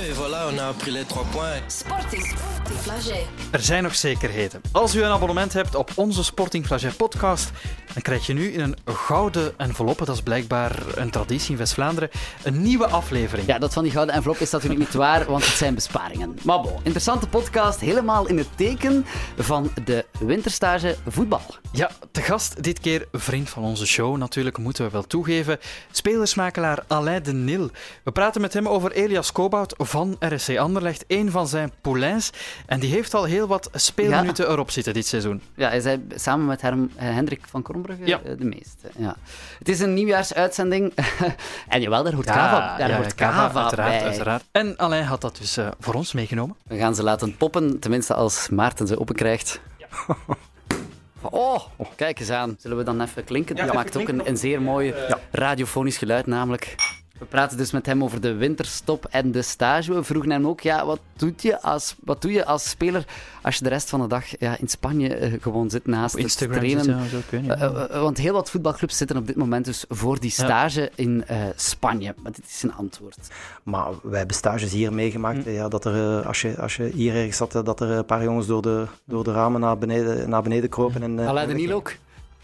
Et voilà, on a pris les trois points. Sporting Flaget. Er zijn nog zekerheden. Als u een abonnement hebt op onze Sporting Flaget podcast, dan krijg je nu in een gouden enveloppe, dat is blijkbaar een traditie in West-Vlaanderen, een nieuwe aflevering. Ja, dat van die gouden envelop is natuurlijk niet waar, want het zijn besparingen. Maar bon, interessante podcast, helemaal in het teken van de winterstage voetbal. Ja, te gast dit keer vriend van onze show, natuurlijk moeten we wel toegeven, spelersmakelaar Alain de Nil. We praten met hem over Elias Kobout van RSC Anderlecht, een van zijn poulains. En die heeft al heel wat speelminuten erop zitten dit seizoen. Ja, hij zei samen met Herm, eh, Hendrik van Kornbrugge Ja. eh, de meeste. Ja. Het is een nieuwjaarsuitzending. en jawel, daar hoort Kava, daar hoort Kava, uiteraard, bij. uiteraard. En Alain had dat dus eh, voor ons meegenomen. We gaan ze laten poppen, tenminste als Maarten ze openkrijgt. Oh, kijk eens aan. Zullen we dan even klinken? Dat even maakt ook een, een zeer mooi radiofonisch geluid, namelijk. We praten dus met hem over de winterstop en de stage. We vroegen hem ook, ja, wat, doet je als, wat doe je als speler als je de rest van de dag ja, in Spanje eh, gewoon zit naast het Instagram trainen? zit, ja. Eh, eh, want heel wat voetbalclubs zitten op dit moment dus voor die stage in eh, Spanje. Maar dit is een antwoord. Maar wij hebben stages hier meegemaakt. Hm. Ja, dat er, als, je, als je hier ergens zat, dat er een paar jongens door de, door de ramen naar beneden, naar beneden kropen. En, eh, Alain de Niel ook.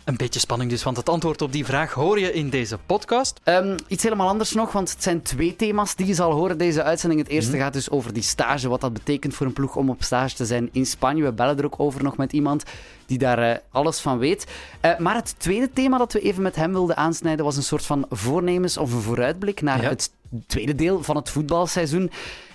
Een beetje spanning dus, want het antwoord op die vraag hoor je in deze podcast. Ehm, iets helemaal anders nog, want het zijn twee thema's die je zal horen deze uitzending. Het Mhm. eerste gaat dus over die stage, wat dat betekent voor een ploeg om op stage te zijn in Spanje. We bellen er ook over nog met iemand die daar eh, alles van weet. Eh, maar het tweede thema dat we even met hem wilden aansnijden was een soort van voornemens of een vooruitblik naar Ja. het tweede deel van het voetbalseizoen.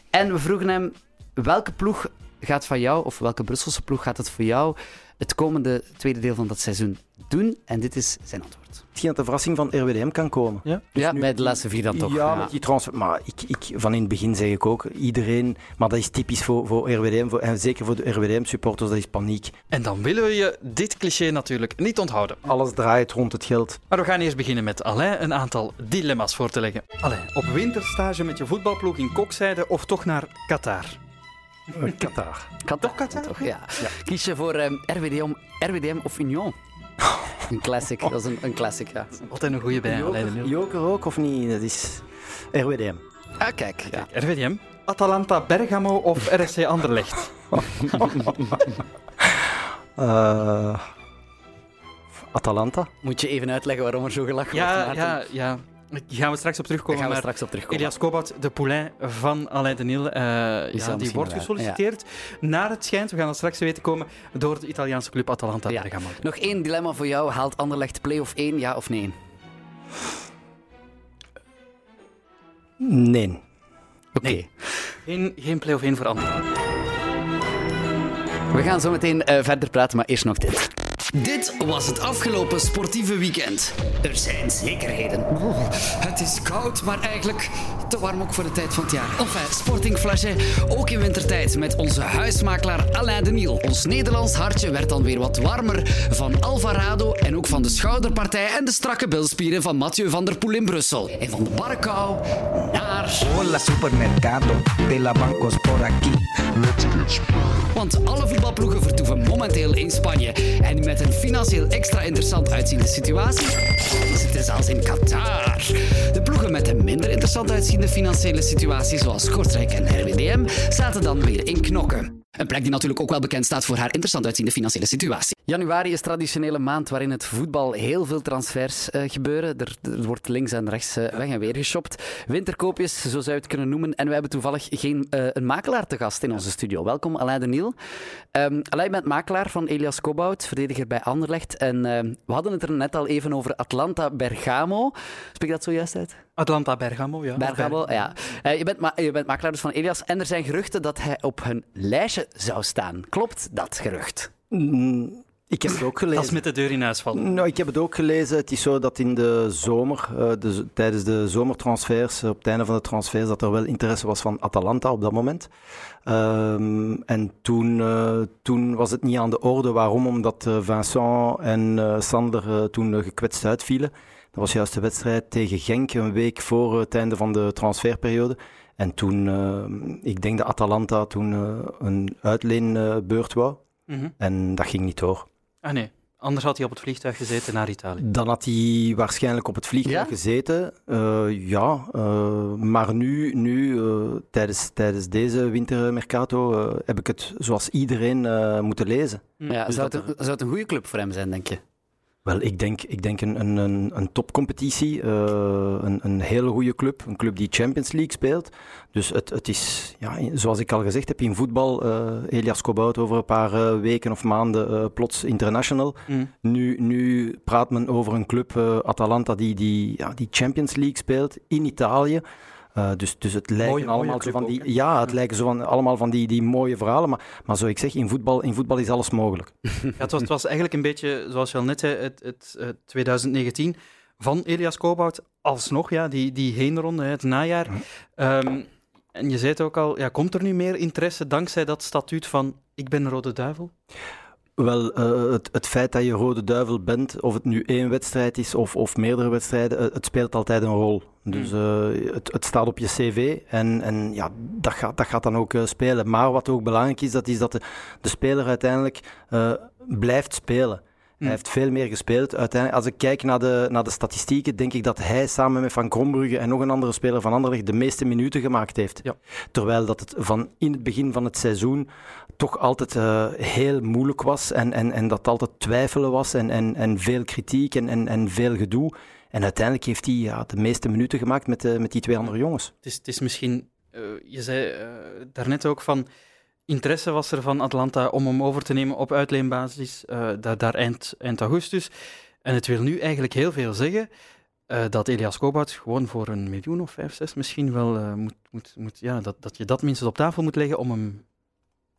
En we vroegen hem, welke ploeg gaat van jou, of welke Brusselse ploeg gaat het voor jou het komende tweede deel van dat seizoen doen? En dit is zijn antwoord. Misschien dat de verrassing van RWDM kan komen. Ja? ja, nu- bij de laatste vier dan toch. Ja, met die transfer. Maar ik, ik, van in het begin zeg ik ook, iedereen, maar dat is typisch voor, voor RWDM, voor, en zeker voor de RWDM-supporters, dat is paniek. En dan willen we je dit cliché natuurlijk niet onthouden. Alles draait rond het geld. Maar we gaan eerst beginnen met Alain een aantal dilemma's voor te leggen. Alain, op winterstage met je voetbalploeg in Kokzijde of toch naar Qatar? Qatar. Qatar. Toch Qatar? Toch, ja. Kies je voor ehm, RWDM, RWDM of Union? Een classic, dat is een, een classic, ja. Altijd een goede bij, Joker. Joker ook of niet? Dat is RWDM. Ah, kijk. Ja. RVDM, Atalanta Bergamo of RSC Anderlecht? Eh, Atalanta. Moet je even uitleggen waarom er zo gelachen wordt, Ja, Maarten? ja, ja. Daar gaan we straks op Daar terugkomen. gaan we maar straks op terugkomen. Elias Kobout, de poulain van Alain de Nil, eh, ja, die wordt gesolliciteerd naar het schijnt, we gaan dat straks te weten komen, door de Italiaanse club Atalanta Ja. Bergamo. Nog één dilemma voor jou. Haalt Anderlecht play-off 1, ja of nee? Nee. Oké. Nee. Geen, geen play-off 1 voor Anderlecht. We gaan zo meteen eh, verder praten, maar eerst nog dit. Dit was het afgelopen sportieve weekend. Er zijn zekerheden. Oeh, het is koud, maar eigenlijk te warm ook voor de tijd van het jaar. Enfin, Sporting Flaget, ook in wintertijd met onze huismakelaar Alain de Niel. Ons Nederlands hartje werd dan weer wat warmer van Alvarado en ook van de schouderpartij en de strakke bilspieren van Mathieu van der Poel in Brussel. En van de naar... Hola supermercado, de la bancos por aquí. Want alle voetbalploegen vertoeven momenteel in Spanje. En met een financieel extra interessant uitziende situatie zitten ze zelfs in Qatar. De ploegen met een minder interessant uitziende financiële situatie, zoals Kortrijk en RWDM, zaten dan weer in knokken. Een plek die natuurlijk ook wel bekend staat voor haar interessant uitziende financiële situatie. Januari is traditionele maand waarin het voetbal heel veel transfers eh, gebeuren. Er, er wordt links en rechts eh, weg en weer geshopt. Winterkoopjes, zo zou je het kunnen noemen. En we hebben toevallig geen, eh, een makelaar te gast in onze studio. Welkom, Alain de Niel. Ehm Alain, je bent makelaar van Elias Kobout, verdediger bij Anderlecht. En ehm, we hadden het er net al even over Atlanta Bergamo. Spreek ik dat zojuist uit? Atlanta Bergamo, ja. Bergamo, ja. Eh, je, bent ma- je bent makelaar dus van Elias. En er zijn geruchten dat hij op hun lijstje zou staan. Klopt dat gerucht? Mm, Ik heb het ook gelezen. Dat is met de deur in huis vallen. Nou, ik heb het ook gelezen. Het is zo dat in de zomer, eh, de, z- tijdens de zomertransfers, eh, op het einde van de transfers, dat er wel interesse was van Atalanta op dat moment. Ehm, en toen, eh, toen was het niet aan de orde. Waarom? Omdat eh, Vincent en eh, Sander toen gekwetst uitvielen. Dat was juist de wedstrijd tegen Genk, een week voor het einde van de transferperiode. En toen, eh, ik denk dat Atalanta toen eh, een uitleenbeurt wou. Mhm. En dat ging niet door. Ah nee. Anders had hij op het vliegtuig gezeten naar Italië. Dan had hij waarschijnlijk op het vliegtuig Ja? gezeten. Eh, ja, eh, maar nu, nu eh, tijdens, tijdens deze wintermercato, eh, heb ik het zoals iedereen eh, moeten lezen. Ja, Dus zou, het, een- zou het een goede club voor hem zijn, denk je? Wel, ik denk, ik denk een, een, een, topcompetitie, eh, een, een hele goede club, een club die Champions League speelt. Dus het, het is, ja, zoals ik al gezegd heb, in voetbal, eh Elias Kobout over een paar eh, weken of maanden plots international. Mm. Nu, nu praat men over een club, Atalanta, die, die, ja, die Champions League speelt in Italië. Eh, dus, dus het lijken Mooie- mooie allemaal zo van die, ook, ja, het lijken zo van, allemaal van die, die mooie verhalen. Maar, maar zo ik zeg, in voetbal, in voetbal is alles mogelijk. Ja, het, was, het was eigenlijk een beetje, zoals je al net zei, het, het, eh, 2019 van Elias Kobout. Alsnog, ja, die, die heenronde, hè, het najaar. Ehm, en je zei het ook al, ja, komt er nu meer interesse dankzij dat statuut van ik ben een Rode Duivel? Wel, eh, het, het feit dat je Rode Duivel bent, of het nu één wedstrijd is of, of meerdere wedstrijden, eh, het speelt altijd een rol. Dus eh, het, het staat op je cv en, en ja, dat, gaat, dat gaat dan ook spelen. Maar wat ook belangrijk is, dat is dat de, de speler uiteindelijk blijft spelen. Mm. Hij heeft veel meer gespeeld. Uiteindelijk, als ik kijk naar de, naar de statistieken, denk ik dat hij samen met Van Krombrugge en nog een andere speler van Anderlecht de meeste minuten gemaakt heeft. Ja. Terwijl dat het van in het begin van het seizoen toch altijd eh, heel moeilijk was en, en, en dat altijd twijfelen was en, en, en veel kritiek en, en, en veel gedoe. En uiteindelijk heeft hij ja, de meeste minuten gemaakt met, eh, met die twee andere jongens. Het is, het is misschien, eh, je zei daarnet ook van, interesse was er van Atlanta om hem over te nemen op uitleenbasis, eh, daar, daar eind, augustus. En het wil nu eigenlijk heel veel zeggen eh, dat Elias Kobout gewoon voor een miljoen of vijf, zes misschien wel eh, moet, moet, moet, ja, dat, dat je dat minstens op tafel moet leggen om hem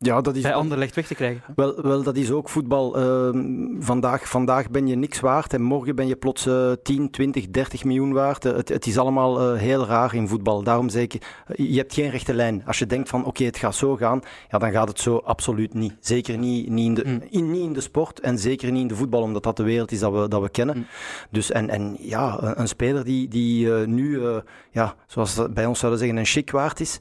Ja, dat is, bij Anderlecht weg te krijgen. Wel, wel, dat is ook voetbal. Ehm, vandaag, vandaag ben je niks waard en morgen ben je plots eh 10, 20, 30 miljoen waard. Eh, het, het is allemaal eh, heel raar in voetbal. Daarom zeg ik, eh, je hebt geen rechte lijn. Als je denkt van oké, het gaat zo gaan, ja, dan gaat het zo absoluut niet. Zeker niet, niet, in de, Mm. in, niet in de sport en zeker niet in de voetbal, omdat dat de wereld is dat we, dat we kennen. Mm. Dus en, en ja, een, een speler die, die nu, ja, zoals bij ons zouden zeggen, een chic waard is.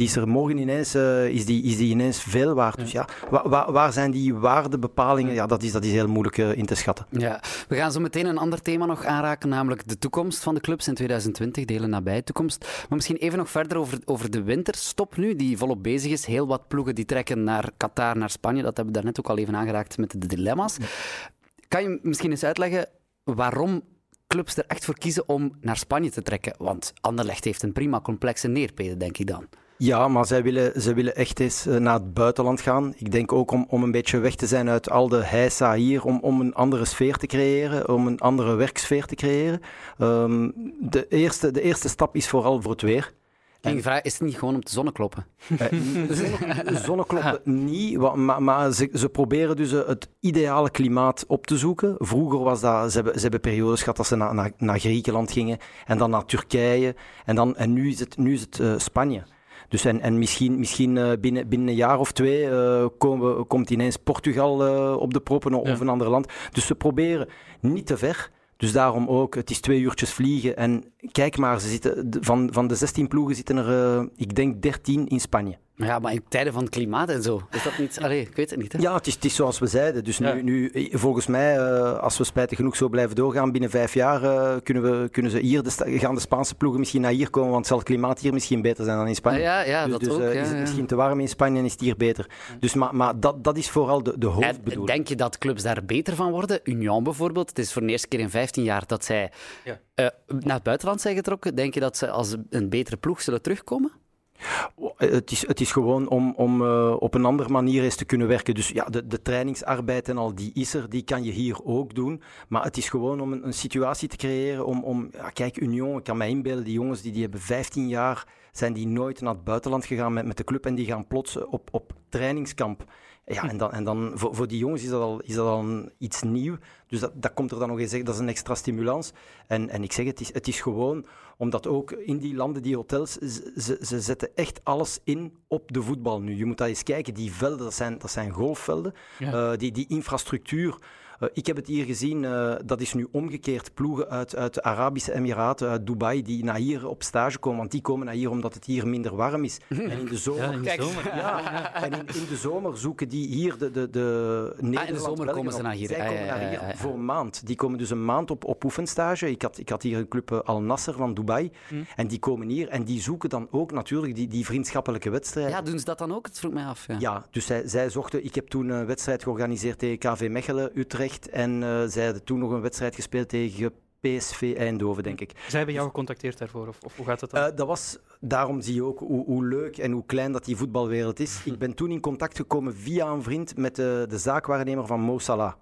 Die is er morgen ineens, eh, is, die, is die ineens veel waard. Dus ja, wa- wa- waar zijn die waardebepalingen? Ja, dat is, dat is heel moeilijk eh, in te schatten. Ja, we gaan zo meteen een ander thema nog aanraken, namelijk de toekomst van de clubs in 2020, de hele nabije toekomst. Maar misschien even nog verder over, over de winterstop nu, die volop bezig is. Heel wat ploegen die trekken naar Qatar, naar Spanje. Dat hebben we daarnet ook al even aangeraakt met de dilemma's. Kan je misschien eens uitleggen waarom clubs er echt voor kiezen om naar Spanje te trekken? Want Anderlecht heeft een prima complexe neerpeden, denk ik dan. Ja, maar zij willen, zij willen echt eens eh, naar het buitenland gaan. Ik denk ook om, om een beetje weg te zijn uit al de heisa hier, om, om een andere sfeer te creëren, om een andere werksfeer te creëren. Ehm, de, eerste, de eerste stap is vooral voor het weer. En je vraag is het niet gewoon om te zonnekloppen? Eh, zonne- Zonnekloppen niet, maar, maar ze, ze proberen dus eh, het ideale klimaat op te zoeken. Vroeger was dat, ze hebben, ze hebben periodes gehad dat ze naar, naar, naar Griekenland gingen en dan naar Turkije en, dan, en nu is het, nu is het Spanje. Dus en, en misschien, misschien eh, binnen, binnen een jaar of twee eh, komen, komt ineens Portugal eh, op de proppen of Ja. een ander land. Dus ze proberen niet te ver. Dus daarom ook, het is twee uurtjes vliegen. En kijk maar, ze zitten, van, van de 16 ploegen zitten er, eh, ik denk, 13 in Spanje. Ja, maar in tijden van het klimaat en zo, is dat niet... Allee, ik weet het niet, hè? Ja, het is, het is zoals we zeiden. Dus Ja. nu, nu, eh, volgens mij, eh, als we spijtig genoeg zo blijven doorgaan, binnen vijf jaar eh, kunnen, we, kunnen ze hier, de, gaan de Spaanse ploegen misschien naar hier komen, want zal het klimaat hier misschien beter zijn dan in Spanje. Ja, ja, dus dat dus, ook. eh, ja, is het ja. misschien te warm in Spanje en is het hier beter. Dus, maar maar dat, dat is vooral de, de En hoofdbedoeling. denk je dat clubs daar beter van worden? Union bijvoorbeeld, het is voor de eerste keer in 15 jaar dat zij Eh, naar het buitenland zijn getrokken. Denk je dat ze als een betere ploeg zullen terugkomen? Het is, het is gewoon om, om eh, op een andere manier eens te kunnen werken. Dus ja, de, de trainingsarbeid en al, die is er, die kan je hier ook doen. Maar het is gewoon om een, situatie te creëren om... om kijk, Union, ik kan me inbeelden, die jongens die, die hebben 15 jaar, zijn die nooit naar het buitenland gegaan met, met de club en die gaan plots op, op trainingskamp. Ja, en dan, en dan voor, voor die jongens is dat al, is dat al iets nieuw. Dus dat, dat komt er dan nog eens, dat is een extra stimulans. En, en ik zeg, het is, het is gewoon omdat ook in die landen, die hotels, ze, ze, ze zetten echt alles in op de voetbal nu. Je moet dat eens kijken, die velden, dat zijn, dat zijn golfvelden. Ja. Eh, die, die infrastructuur, Eh, ik heb het hier gezien, eh, dat is nu omgekeerd. Ploegen uit, uit de Arabische Emiraten, uit Dubai, die naar hier op stage komen. Want die komen naar hier omdat het hier minder warm is. En in de zomer, Ja, in de zomer. ja, en in, in de zomer zoeken die hier de, de, de Nederland, zomer België komen ze naar hier. Zij Ja, komen naar hier voor een maand. Die komen dus een maand op, op oefenstage. Ik had, ik had hier een club eh, Al Nasser van Dubai. Hm. En die komen hier en die zoeken dan ook natuurlijk die, die vriendschappelijke wedstrijden. Ja, doen ze dat dan ook? Het vroeg mij af. Ja. Ja, dus zij, zij zochten... Ik heb toen een wedstrijd georganiseerd tegen KV Mechelen, Utrecht. En eh, zij hadden toen nog een wedstrijd gespeeld tegen PSV Eindhoven, denk ik. Zij hebben jou gecontacteerd daarvoor, of, of hoe gaat dat dan? Eh, dat was, daarom zie je ook hoe, hoe leuk en hoe klein dat die voetbalwereld is. Ik ben toen in contact gekomen via een vriend met de, de zaakwaarnemer van Mo Salah.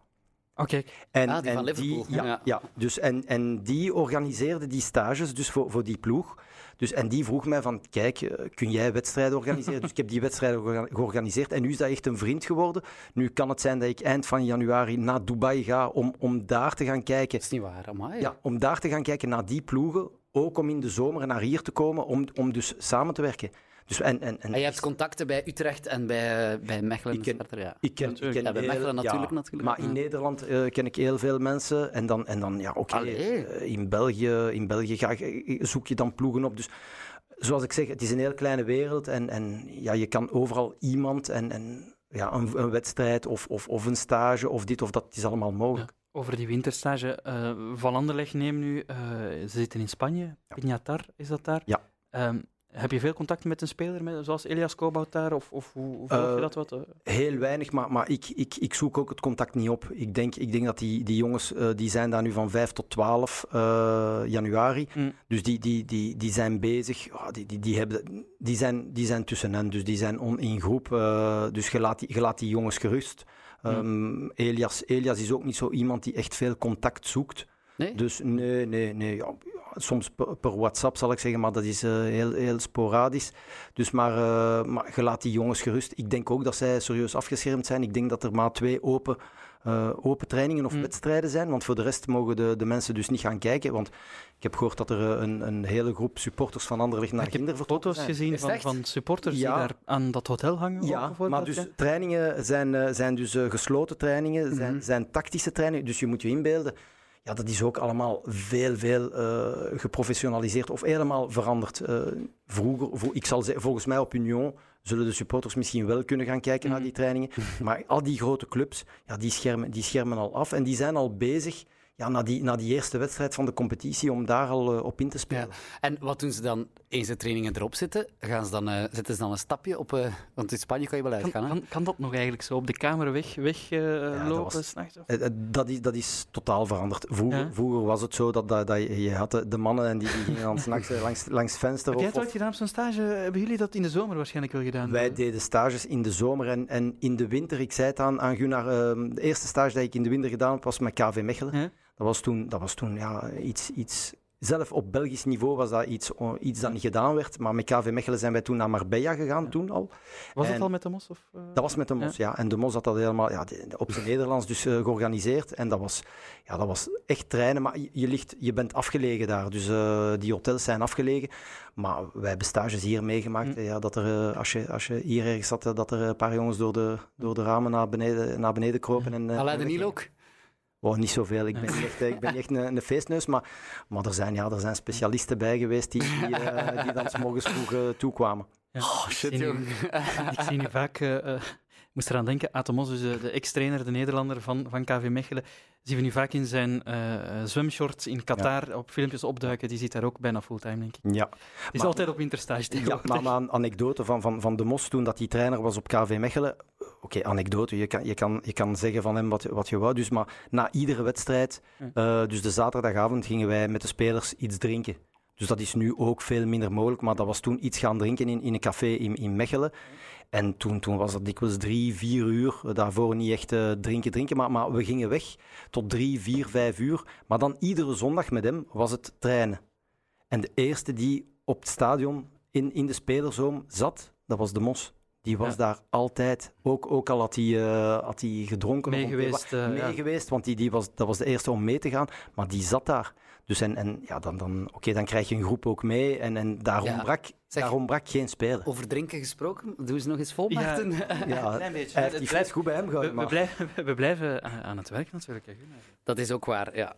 Oké, En, Ah, die en van Liverpool. ja, Ja. ja. dus en, en die organiseerde die stages dus voor, voor die ploeg. Dus, en die vroeg mij van, kijk, eh, kun jij wedstrijden organiseren? dus ik heb die wedstrijden georga- georganiseerd. En nu is dat echt een vriend geworden. Nu kan het zijn dat ik eind van januari naar Dubai ga om, om daar te gaan kijken. Dat is niet waar, amai. Ja, om daar te gaan kijken naar die ploegen. Ook om in de zomer naar hier te komen, om, om dus samen te werken. Dus, en, en, en En je hebt contacten bij Utrecht en bij, bij Mechelen. Ik ken- ja. Ik ken, ik ken Ja, bij heel- Mechelen natuurlijk, ja, natuurlijk. Maar in. Nederland eh, ken ik heel veel mensen. En dan, en dan ja, oké. Eh, in, België, in België ga, je- zoek je dan ploegen op. Dus zoals ik zeg, het is een heel kleine wereld. En, en ja, je kan overal iemand en, en ja, een, een wedstrijd of, of, of een stage of dit of dat, het is allemaal mogelijk. over die winterstage. eh Van Anderlecht neem nu, eh, ze zitten in Spanje. Pignatar, is dat daar? Ja. Ehm, heb je veel contact met een speler, met, zoals Elias Kobout daar? Of, of hoe, hoe volg je Eh, dat wat? eh? Heel weinig, maar, maar ik, ik, ik zoek ook het contact niet op. Ik denk, ik denk dat die, die jongens, eh, die zijn daar nu van 5 tot 12 eh, januari. Mm. Dus die, die, die, die zijn bezig, ja, die, die, die, hebben, die, zijn, die zijn tussen hen, dus die zijn on, in groep. dus je laat, die, je laat die jongens gerust. Ehm, Elias, Elias is ook niet zo iemand die echt veel contact zoekt. Nee? Dus nee, nee, nee. Ja, soms per, per WhatsApp zal ik zeggen, maar dat is eh, heel, heel sporadisch. Dus maar, eh, maar je laat die jongens gerust. Ik denk ook dat zij serieus afgeschermd zijn. Ik denk dat er maar twee open, eh, open trainingen of Mm. wedstrijden zijn. Want voor de rest mogen de, de mensen dus niet gaan kijken. Want ik heb gehoord dat er een, een hele groep supporters van Anderlecht naar ik heb Ginder vertrokken foto's zijn. gezien van, van supporters Ja. die daar aan dat hotel hangen. Ja, maar dus ja? trainingen zijn, eh, zijn dus gesloten trainingen, zijn, Mhm. zijn tactische trainingen. Dus je moet je inbeelden, ja, dat is ook allemaal veel, veel eh, geprofessionaliseerd of helemaal veranderd. Eh, vroeger, ik zal zeggen, volgens mij op Union zullen de supporters misschien wel kunnen gaan kijken naar Mhm. die trainingen. Maar al die grote clubs, ja, die, schermen, die schermen al af en die zijn al bezig ja, na, die, na die eerste wedstrijd van de competitie om daar al eh, op in te spelen. Ja. En wat doen ze dan eens de trainingen erop zitten? Gaan ze dan, eh, zetten ze dan een stapje op... eh, want in Spanje kan je wel uitgaan, hè? kan, kan dat nog eigenlijk zo op de kamer weg, weg eh, dat lopen was- eh, Dat is, dat is totaal veranderd. Vroeger, Ja. vroeger was het zo dat, dat, dat je, je had de, mannen en die, die gingen dan s'nachts langs, langs het venster. Heb jij het ooit gedaan op zo'n stage? Hebben jullie dat in de zomer waarschijnlijk wel gedaan? wij deden stages in de zomer en, en in de winter. Ik zei het aan, aan Gunnar, ehm, de eerste stage die ik in de winter gedaan heb, was met KV Mechelen. Ja? Dat was toen, dat was toen ja, iets, iets... Zelf op Belgisch niveau was dat iets, iets dat niet gedaan werd. Maar met KV Mechelen zijn wij toen naar Marbella gegaan, toen al. Was dat En- al met de Mos? Of, eh? Dat was met de Mos, ja. En de Mos had dat helemaal ja, op zijn Nederlands dus eh, georganiseerd. En dat was, ja, dat was echt treinen, maar je, je ligt, je bent afgelegen daar. Dus eh, die hotels zijn afgelegen. Maar wij hebben stages hier meegemaakt. Hm. Ja, dat er, als, je, als je hier ergens zat, dat er een paar jongens door de, door de ramen naar beneden, naar beneden kropen. En, eh, Alain de en Niel ook? Oh, niet zoveel. Ik ben niet echt, eh, ik ben niet echt een, een feestneus. Maar, maar er, zijn, ja, er zijn specialisten bij geweest die, die, eh, die dan s morgens vroeg eh, toekwamen. Ja. Oh, shit, Ik zie nu- jong. ik zie nu vaak, ik moest eraan denken, Atemos, dus de, de ex-trainer, de Nederlander van, van KV Mechelen, zien we nu vaak in zijn eh, eh, zwemshorts in Qatar op filmpjes opduiken. Die zit daar ook bijna fulltime, denk ik. Ja, Die is Maar- altijd op winterstage Ja, maar, maar een anekdote van, van, van de Mos toen dat hij trainer was op KV Mechelen. Oké, anekdote. Je kan, je, kan, je kan zeggen van hem wat, wat je wou. Dus, maar na iedere wedstrijd, eh, dus de zaterdagavond, gingen wij met de spelers iets drinken. Dus dat is nu ook veel minder mogelijk. Maar dat was toen iets gaan drinken in, in een café in, in Mechelen. En toen, toen was dat dikwijls drie, vier uur. Daarvoor niet echt eh, drinken, drinken. Maar, maar we gingen weg tot drie, vier, vijf uur. Maar dan iedere zondag met hem was het trainen. En de eerste die op het stadion in, in de spelerzoom zat, dat was de Mos. Die was Ja. daar altijd. Ook, ook al had hij, eh, had hij gedronken. of Mee geweest, eh, mee ja. geweest, want die, die was, dat was de eerste om mee te gaan. Maar die zat daar. Dus en, en ja, dan, dan, oké, dan krijg je een groep ook mee. En, en daarom, Ja. brak, Zeg- daarom brak geen speler. Over drinken gesproken, doe eens nog eens vol, Ja. Ja, klein beetje. hij heeft Het die blijft- fles goed bij hem We, gehouden. we maar- blijven, we blijven aan het werk natuurlijk. Dat is ook waar, ja.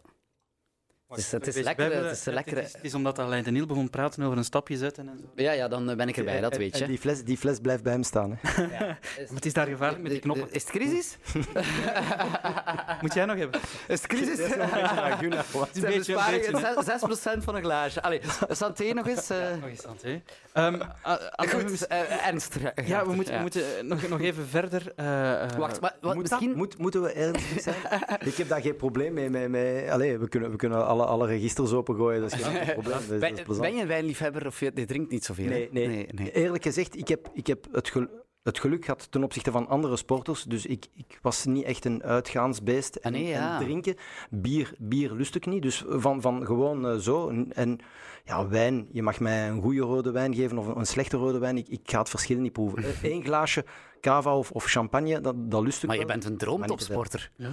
Het is, het is lekker. Het is een lekkere... Het is, het is omdat Alain de Niel begon te praten over een stapje zetten en zo. Ja, ja, dan eh, ben ik erbij, dat En- weet en je. die fles, die fles blijft bij hem staan. Hè. Maar het is daar gevaarlijk met die knoppen. Is het crisis? Moet jij nog hebben? Is het crisis? Het is een Zijn beetje, een besparingen beetje. 6% van een glaasje. Allee, Santé nog eens. eh. Nog eens, Santé. Ah, Goed, eh, ernst. Ja, we moeten, we moeten nog, nog even verder. eh, eh, Wacht, maar wat, Moet misschien... dat? Moet, moeten we ernstig zijn? ik heb daar geen probleem mee. mee, mee. Allee, we kunnen, we kunnen alle, alle registers opengooien, dat is geen probleem. Dat is, dat is Ben, je een wijnliefhebber of je, je drinkt niet zoveel? Nee, nee. nee, nee. Eerlijk gezegd, ik heb, ik heb het, gel- het geluk gehad ten opzichte van andere sporters. Dus ik, ik was niet echt een uitgaansbeest. En, Ah, nee, ja. en drinken, bier, bier lust ik niet. Dus van, van gewoon eh, zo. En, en ja, wijn, je mag mij een goede rode wijn geven of een, een slechte rode wijn. Ik, ik ga het verschil niet proeven. Eén glaasje cava of, of champagne, dat, dat lust ik Maar je bent een droomtopsporter. Ehm,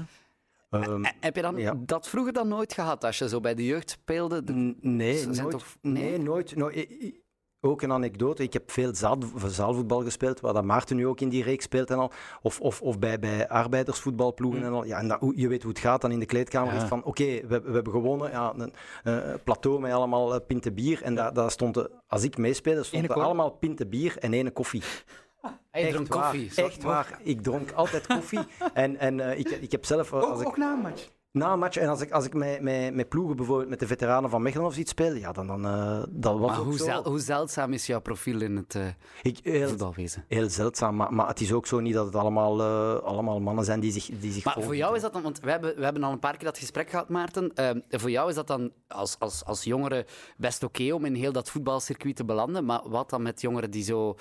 Eh, Heb je dan ja. dat vroeger dan nooit gehad als je zo bij de jeugd speelde? De- Nee, nooit. toch- nee? nee? nooit. Ook een anekdote. Ik heb veel zaal, zaalvoetbal gespeeld, waar dat Maarten nu ook in die reeks speelt en al. Of, of, of bij, bij arbeidersvoetbalploegen en al. Ja, en dat, je weet hoe het gaat dan in de kleedkamer. Ja. Is van, oké, we, we hebben gewonnen. Ja, een, eh, plateau met allemaal eh, pinten bier. En daar, daar stond, als ik meespeelde, stond er allemaal pinten bier en ene koffie. Hij Echt dronk waar, koffie. Echt waar. Ik dronk altijd koffie. en en eh, ik, ik heb zelf... eh, als ik, na een match. Na een match, en als ik, als ik met, met, met ploegen, bijvoorbeeld met de veteranen van Mechelen of iets speel, ja, dan, dan eh, dat was Maar ook hoe, zo. zel- hoe zeldzaam is jouw profiel in het Ik, heel, voetbalwezen? heel zeldzaam, maar, maar het is ook zo niet dat het allemaal, eh, allemaal mannen zijn die zich, die zich Maar voor jou is dat dan, want we hebben, we hebben al een paar keer dat gesprek gehad, Maarten. Ehm, voor jou is dat dan als, als, als jongere best oké om in heel dat voetbalcircuit te belanden. Maar wat dan met jongeren die zo,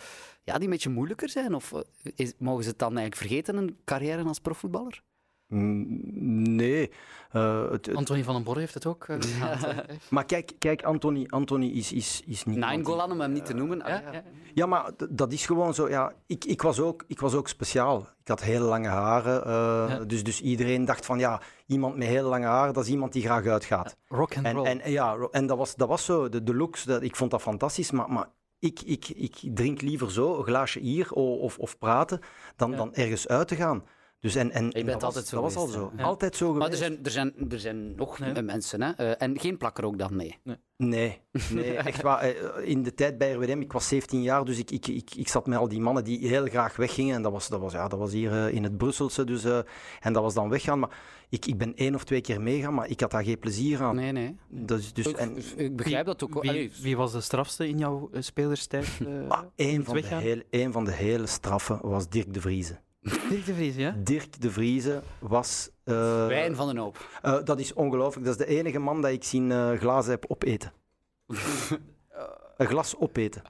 ja, die een beetje moeilijker zijn? Of is, mogen ze het dan eigenlijk vergeten, een carrière als profvoetballer? Nee. eh, het, het- Anthony van den Borre heeft het ook eh, maar kijk, kijk Anthony, Anthony is, is, is niet... Aan om hem niet te noemen. Ah, Ja, ja. ja. Maar dat is gewoon zo. Ja, ik, ik, was ook, ik was ook speciaal. Ik had hele lange haren. eh, Ja. dus, dus iedereen dacht van, ja, iemand met hele lange haren, dat is iemand die graag uitgaat. Rock and En, roll. en, ja, en dat, was, dat was zo, de, de looks, dat, ik vond dat fantastisch, maar, maar ik, ik, ik drink liever zo, een glaasje hier o- of, of praten, dan, Ja. dan ergens uit te gaan. Dus en, en, bent dat was- altijd zo Dat was al geweest, zo. Ja. Altijd zo Maar geweest. er zijn, er, zijn, er zijn nog eh, mensen, hè? Eh, en geen plakker ook dan, nee. Nee, nee echt waar. Eh, In de tijd bij RWDM, ik was 17 jaar, dus ik, ik, ik, ik zat met al die mannen die heel graag weggingen. En dat was, dat was, ja, dat was hier in het Brusselse, dus, eh, en dat was dan weggaan. Maar ik, ik ben één of twee keer meegaan, maar ik had daar geen plezier aan. Nee, nee. Dus, dus, Ik, en, ik begrijp dat ook. wel. Wie, wie was de strafste in jouw spelerstijd? eh, ah, één, van de heel, één van de hele straffe was Dirk de Vrieze. Dirk de Vries, ja? Dirk de Vrieze was... eh, Wijn van den hoop. eh, dat is ongelooflijk. Dat is de enige man dat ik zien eh, glazen heb opeten. een glas opeten.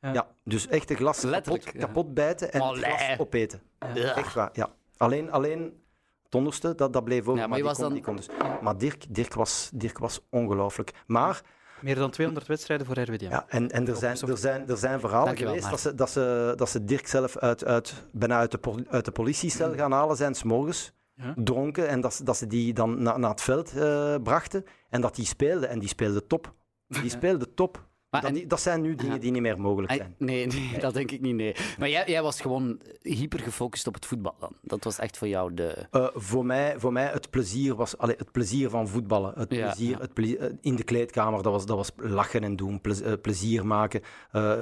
Ja. Ja, dus echt een glas Letterlijk, kapot, ja. kapot bijten en het Allee. glas opeten. Ja. Echt waar, ja. Alleen, alleen het onderste, dat, dat bleef over. Ja, maar je die was kon- dan- die kon dus. Maar Dirk, Dirk was, Dirk was ongelooflijk. Maar, Meer dan 200 wedstrijden voor RWDM. ja, en, en er, zijn, er, zijn, er zijn verhalen Dankjewel, geweest dat ze, dat, ze, dat ze Dirk zelf uit, uit, bijna uit de, uit de politiecel gaan halen zijn, 's morgens Ja. dronken. En dat, ze- dat ze die dan na, naar het veld eh, brachten. En dat die speelde. En die speelde top. Die speelde top. Maar dat, en- dat zijn nu dingen die niet meer mogelijk zijn. Nee, nee, dat denk ik niet, nee. Maar jij, jij was gewoon hyper gefocust op het voetbal dan. Dat was echt voor jou de... Eh, voor, mij, voor mij het plezier was allee, het plezier van voetballen. Het Ja, plezier, ja. Het plezier eh, in de kleedkamer, dat was, dat was lachen en doen, eh, plezier maken.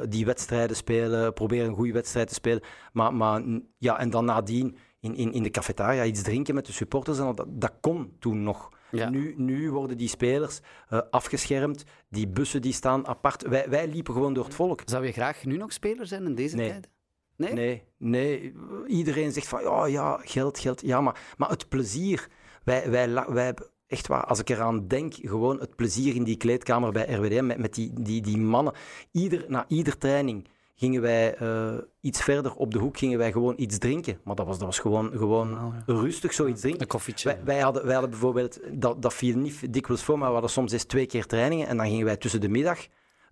die wedstrijden spelen, proberen een goede wedstrijd te spelen. Maar, maar ja, en dan nadien in, in, in de cafetaria iets drinken met de supporters. En dat, dat kon toen nog. Ja. Nu, nu worden die spelers eh, afgeschermd. Die bussen die staan apart. Wij, wij liepen gewoon door het volk. Zou je graag nu nog speler zijn in deze Nee. tijden? Nee? Nee, nee. Iedereen zegt van, ja, ja, geld, geld. Ja, maar, maar het plezier. Wij, wij, wij hebben echt waar, als ik eraan denk, gewoon het plezier in die kleedkamer bij RWDM, met, met die, die, die mannen. Ieder, na ieder training gingen wij eh, iets verder op de hoek, gingen wij gewoon iets drinken. Maar dat was, dat was gewoon, gewoon Oh, rustig zoiets drinken. Een koffietje. Wij, wij, hadden, wij hadden bijvoorbeeld, dat, dat viel niet dikwijls voor, maar we hadden soms eens twee keer trainingen en dan gingen wij tussen de middag,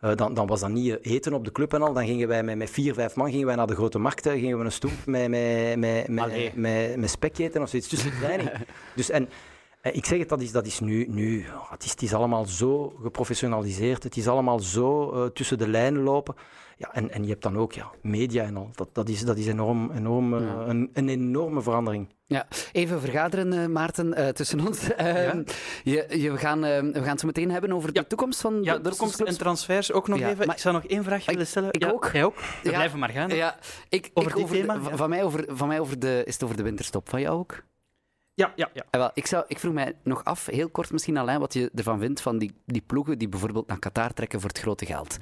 eh, dan, dan was dat niet eh, eten op de club en al, dan gingen wij met, met vier, vijf man gingen wij naar de grote markten, gingen we een stoep met, met, met, met, met, met spek eten of zoiets tussen de training. dus en, Ik zeg het, dat is, dat is nu, nu ja, het, is, het is allemaal zo geprofessionaliseerd, het is allemaal zo eh, tussen de lijnen lopen. Ja, en, en je hebt dan ook ja, media en al. Dat, dat is, dat is enorm, enorm, eh, Ja. een, een enorme verandering. Ja, even vergaderen, eh, Maarten, eh, tussen ons. Eh, je, je, we, gaan, eh, we gaan het zo meteen hebben over de toekomst van Ja, de, de toekomst en transfers ook nog Ja, even. maar- Ik zou nog één vraagje Ik- willen stellen. ik Ja, ook. Jij ook? We Ja. blijven maar gaan. Ja, ik, Over ik dit over thema, van- ja. van, mij over, van mij over de, is het over de winterstop. Van jou ook? ja, ja, ja. Wel, ik, zou, ik vroeg mij nog af, heel kort misschien Alain, wat je ervan vindt van die, die ploegen die bijvoorbeeld naar Qatar trekken voor het grote geld.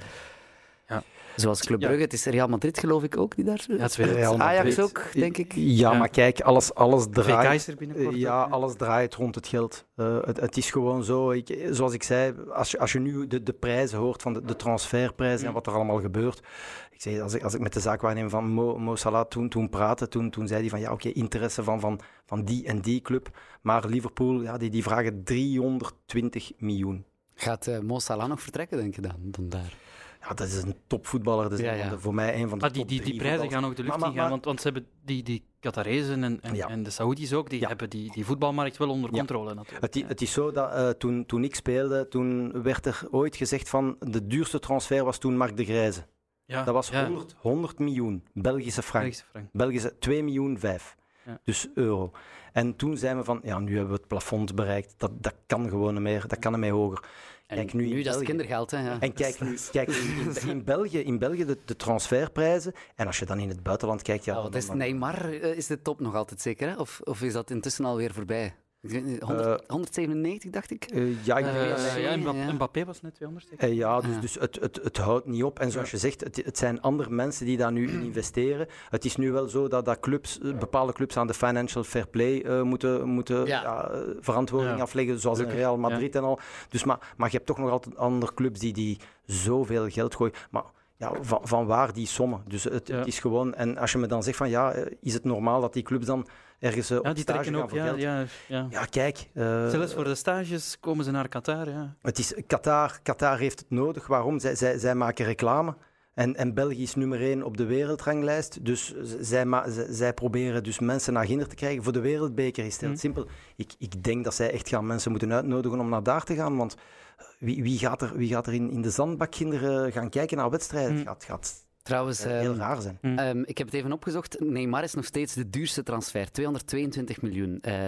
Ja. Zoals Club Ja. Brugge, het is Real Madrid geloof ik ook die daar... Ja, het Real Ajax Madrid. ook, denk ik. Ja, Ja. maar kijk, alles, alles VK draait. is er binnenkort. Ja, ook, alles draait rond het geld. Eh, het, het is gewoon zo, ik, zoals ik zei, als je, als je nu de, de prijzen hoort van de, de transferprijzen en wat er allemaal gebeurt. Ik zeg, als, ik, als ik met de zaakwaarnemer van Mo, Mo Salah toen, toen praatte, toen, toen zei hij van ja, oké, interesse van, van, van die en die club. Maar Liverpool, ja, die, die vragen 320 miljoen. Gaat eh Mo Salah nog vertrekken, denk je dan, dan daar? Ja, dat is een topvoetballer. Dat is Ja, ja. voor mij een van de die, top die, die drie prijzen gaan ook de lucht Maar- in gaan, want, want ze hebben die, die Qatarezen en, en, en de Saoedi's ook, die hebben die, die voetbalmarkt wel onder controle natuurlijk. Het, het is zo dat eh, toen, toen ik speelde, toen werd er ooit gezegd van de duurste transfer was toen Mark de Grijze. ja. Dat was ja. 100, 100 miljoen Belgische frank. Belgische frank. Belgische 2 miljoen 5. Ja. Dus euro. En toen zijn we van, ja, nu hebben we het plafond bereikt. Dat, dat kan gewoon niet meer. Dat kan niet meer hoger. En Kijk, nu in dat is kindergeld, hè. Ja. En kijk nu, kijk nu in, in België, in België de, de transferprijzen. En als je dan in het buitenland kijkt, ja, Oh, wat is Neymar eh, is de top nog altijd zeker, hè? Of, of is dat intussen alweer voorbij? Ik weet niet, 100 Eh, 197, dacht ik. Eh, ja, ik denk Eh, ja, Mbappé, was net 200. zeker? Eh, ja, dus, dus het, het, het houdt niet op. En zoals je zegt, het, het zijn andere mensen die daar nu in investeren. Het is nu wel zo dat, dat clubs, bepaalde clubs aan de financial fair play eh, moeten, moeten Ja. ja, verantwoording Ja. afleggen, zoals Real Madrid en al. Dus, maar, maar je hebt toch nog altijd andere clubs die, die zoveel geld gooien. Maar ja, van, van waar die sommen? Dus het, Ja. het is gewoon... En als je me dan zegt van, ja, is het normaal dat die clubs dan ergens eh, Ja, op die stage trekken gaan voor Ja, ja, ja. Ja, kijk. eh, Zelfs voor de stages komen ze naar Qatar. Ja. het is, Qatar, Qatar heeft het nodig. Waarom? Zij, zij, zij maken reclame. En, en België is nummer één op de wereldranglijst. Dus zij, zij proberen dus mensen naar Ginder te krijgen. Voor de wereldbeker is het heel Mm. simpel. Ik, ik denk dat zij echt gaan mensen moeten uitnodigen om naar daar te gaan. Want eh, wie, wie gaat er, wie gaat er in, in de zandbak Ginder gaan kijken naar wedstrijden? Mm. Het gaat, gaat Trouwens, heel ehm, raar zijn. ehm, ik heb het even opgezocht. Neymar is nog steeds de duurste transfer. 222 miljoen. Eh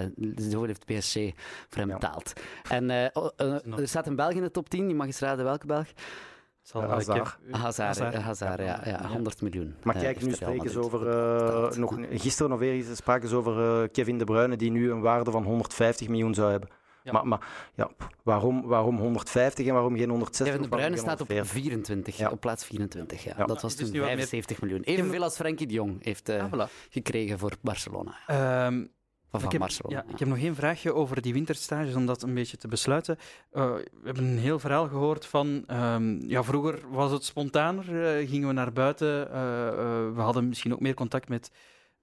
zo heeft PSG voor hem Ja. betaald. En eh, oh, eh, er staat een Belg in de top 10. Je mag eens raden welke Belg? Zal Hazard. Hazard. Hazard. Hazard, ja, ja, 100 miljoen. Maar kijk, nu spreken ze over... eh, betaald. nog, gisteren of weer spraken ze over Kevin De Bruyne, die nu een waarde van 150 miljoen zou hebben. Ja. Maar, maar ja, waarom, waarom 150 en waarom geen 160? Kevin De Bruyne staat op 140? 24, Ja. op plaats 24. Ja. Ja. Dat was toen nu wat meer- 75 miljoen. Evenveel als Frenkie de Jong heeft eh, Ah, voilà. gekregen voor Barcelona. Ehm, van ik, heb, Barcelona. ja, ik heb nog één vraagje over die winterstages, om dat een beetje te besluiten. Eh, we hebben een heel verhaal gehoord van... ehm, ja, vroeger was het spontaner, eh, gingen we naar buiten. eh, eh, we hadden misschien ook meer contact met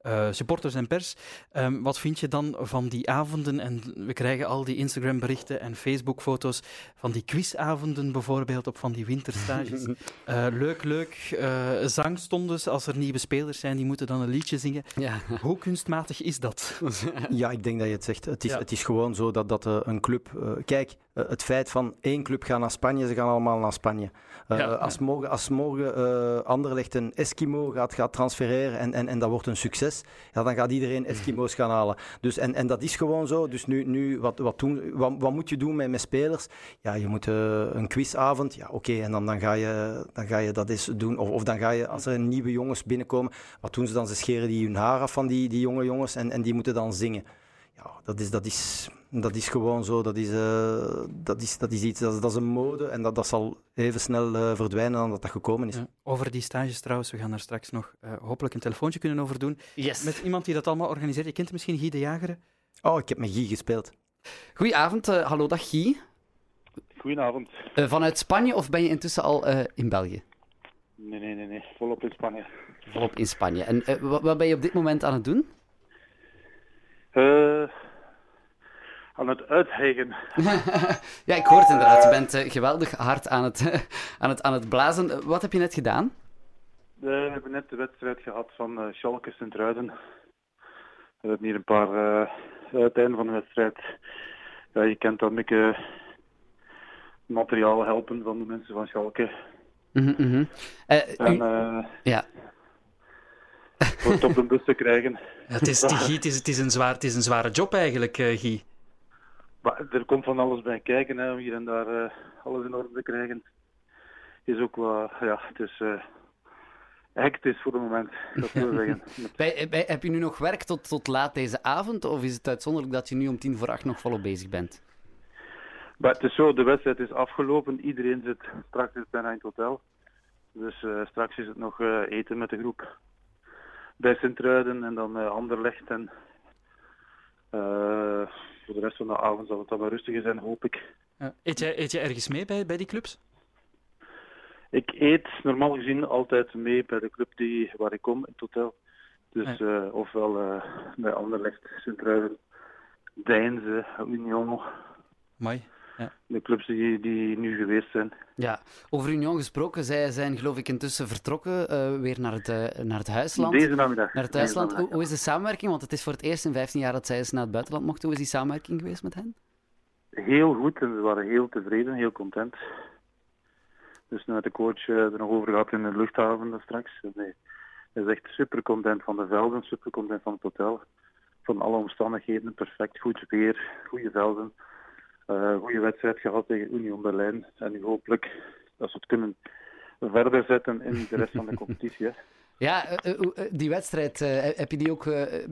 eh, supporters en pers. Ehm, wat vind je dan van die avonden? En we krijgen al die Instagram-berichten en Facebook-foto's van die quizavonden bijvoorbeeld op van die winterstages. Eh, leuk, leuk. eh zangstondes, als er nieuwe spelers zijn, die moeten dan een liedje zingen. Ja. Hoe kunstmatig is dat? Ja, ik denk dat je het zegt. Het is, Ja. het is gewoon zo dat, dat een club... kijk, het feit van één club gaat naar Spanje, ze gaan allemaal naar Spanje. Eh, Ja. Als morgen, als morgen eh, Anderlecht een Eskimo gaat, gaat transfereren en, en, en dat wordt een succes, ja, dan gaat iedereen Eskimo's gaan halen. Dus, en, en dat is gewoon zo. Dus nu, nu wat, wat, doen, wat, wat moet je doen met, met spelers? Ja, je moet eh, een quizavond, ja oké, en dan, dan, ga je, dan ga je dat eens doen. Of, of dan ga je, als er nieuwe jongens binnenkomen, wat doen ze dan? Ze scheren die hun haar af van die, die jonge jongens en, en die moeten dan zingen. Ja, dat is, dat is, dat is gewoon zo. Dat is, eh, dat is, dat is iets, dat is, dat is een mode en dat, dat zal even snel eh, verdwijnen dan dat dat gekomen is. Ja, over die stages trouwens, we gaan daar straks nog eh, hopelijk een telefoontje kunnen over doen. Yes. Met iemand die dat allemaal organiseert. Je kent hem misschien, Guy de Jager. Oh, ik heb met Guy gespeeld. Goedenavond, eh, hallo dag Guy. Goedenavond. Eh, vanuit Spanje of ben je intussen al eh, in België? Nee, nee, nee, nee. Volop in Spanje. Volop in Spanje. En eh, wat, wat ben je op dit moment aan het doen? Eh, aan het uithegen. ja, ik hoor het inderdaad. Je bent eh, geweldig hard aan het, aan het, aan het blazen. Eh, wat heb je net gedaan? Eh, we hebben net de wedstrijd gehad van eh Schalke Sint-Truiden. We hebben hier een paar, eh, het einde van de wedstrijd, ja, je kent dat uh, materiaal helpen van de mensen van Schalke. Mhm. Eh, En u- eh ja. voor het op de bus te krijgen. Ja, het, is, Guy, het, is, het, is een zwaar, het is een zware job eigenlijk, eh, Guy. Maar er komt van alles bij kijken, hè, om hier en daar eh, alles in orde te krijgen. Is ook wel, ja, het is eh hectisch voor het moment, dat wil zeggen. Met- Bij, bij- heb je nu nog werk tot, tot laat deze avond? Of is het uitzonderlijk dat je nu om tien voor acht nog volop bezig bent? Maar het is zo, de wedstrijd is afgelopen. Iedereen zit straks bijna in het hotel. Dus eh, straks is het nog eh, eten met de groep. Bij Sint-Truiden en dan eh Anderlecht. En eh, voor de rest van de avond zal het dan wel rustiger zijn, hoop ik. Ja. Eet, jij, eet jij ergens mee bij, bij die clubs? Ik eet normaal gezien altijd mee bij de club die, waar ik kom, in het hotel. Dus eh, ofwel eh, bij Anderlecht, Sint-Truiden, Deinze, Union. Mooi. De clubs die, die nu geweest zijn. Ja, over Union gesproken, zij zijn geloof ik intussen vertrokken eh, weer naar het, eh, naar het huisland. Deze namiddag. Naar het. Hoe, is de samenwerking? Want het is voor het eerst in 15 jaar dat zij eens naar het buitenland mochten. Hoe is die samenwerking geweest met hen? Heel goed en ze waren heel tevreden, heel content. Dus net de coach eh, er nog over gehad in de luchthaven daar straks. Nee, hij is echt super content van de velden, super content van het hotel. Van alle omstandigheden, perfect, goed weer, goede velden. Eh goede wedstrijd gehad tegen Union Berlijn. En nu hopelijk dat ze het kunnen verder zetten in de rest van de competitie. Hè. Ja, eh, eh, die wedstrijd, heb je die ook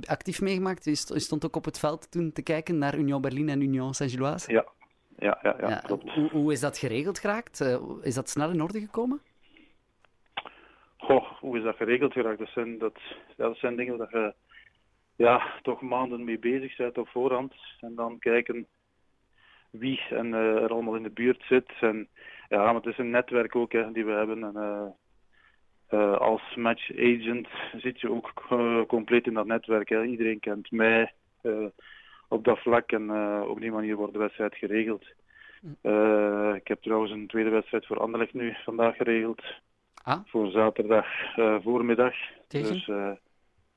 actief meegemaakt? Je st- je stond ook op het veld toen te kijken naar Union Berlin en Union Saint-Gilloise? Ja, ja, ja, ja, Ja, klopt. Hoe, hoe is dat geregeld geraakt? Is dat snel in orde gekomen? Goh, hoe is dat geregeld geraakt? Dat zijn, dat, ja, dat zijn dingen waar je ja, toch maanden mee bezig bent op voorhand. En dan kijken wie en, eh, er allemaal in de buurt zit. En, ja, maar het is een netwerk ook hè, die we hebben. En, eh, eh, als match agent zit je ook compleet in dat netwerk. Hè. Iedereen kent mij op dat vlak en op die manier wordt de wedstrijd geregeld. Eh, ik heb trouwens een tweede wedstrijd voor Anderlecht nu vandaag geregeld. Ah. Voor zaterdag voormiddag. Tegen? Dus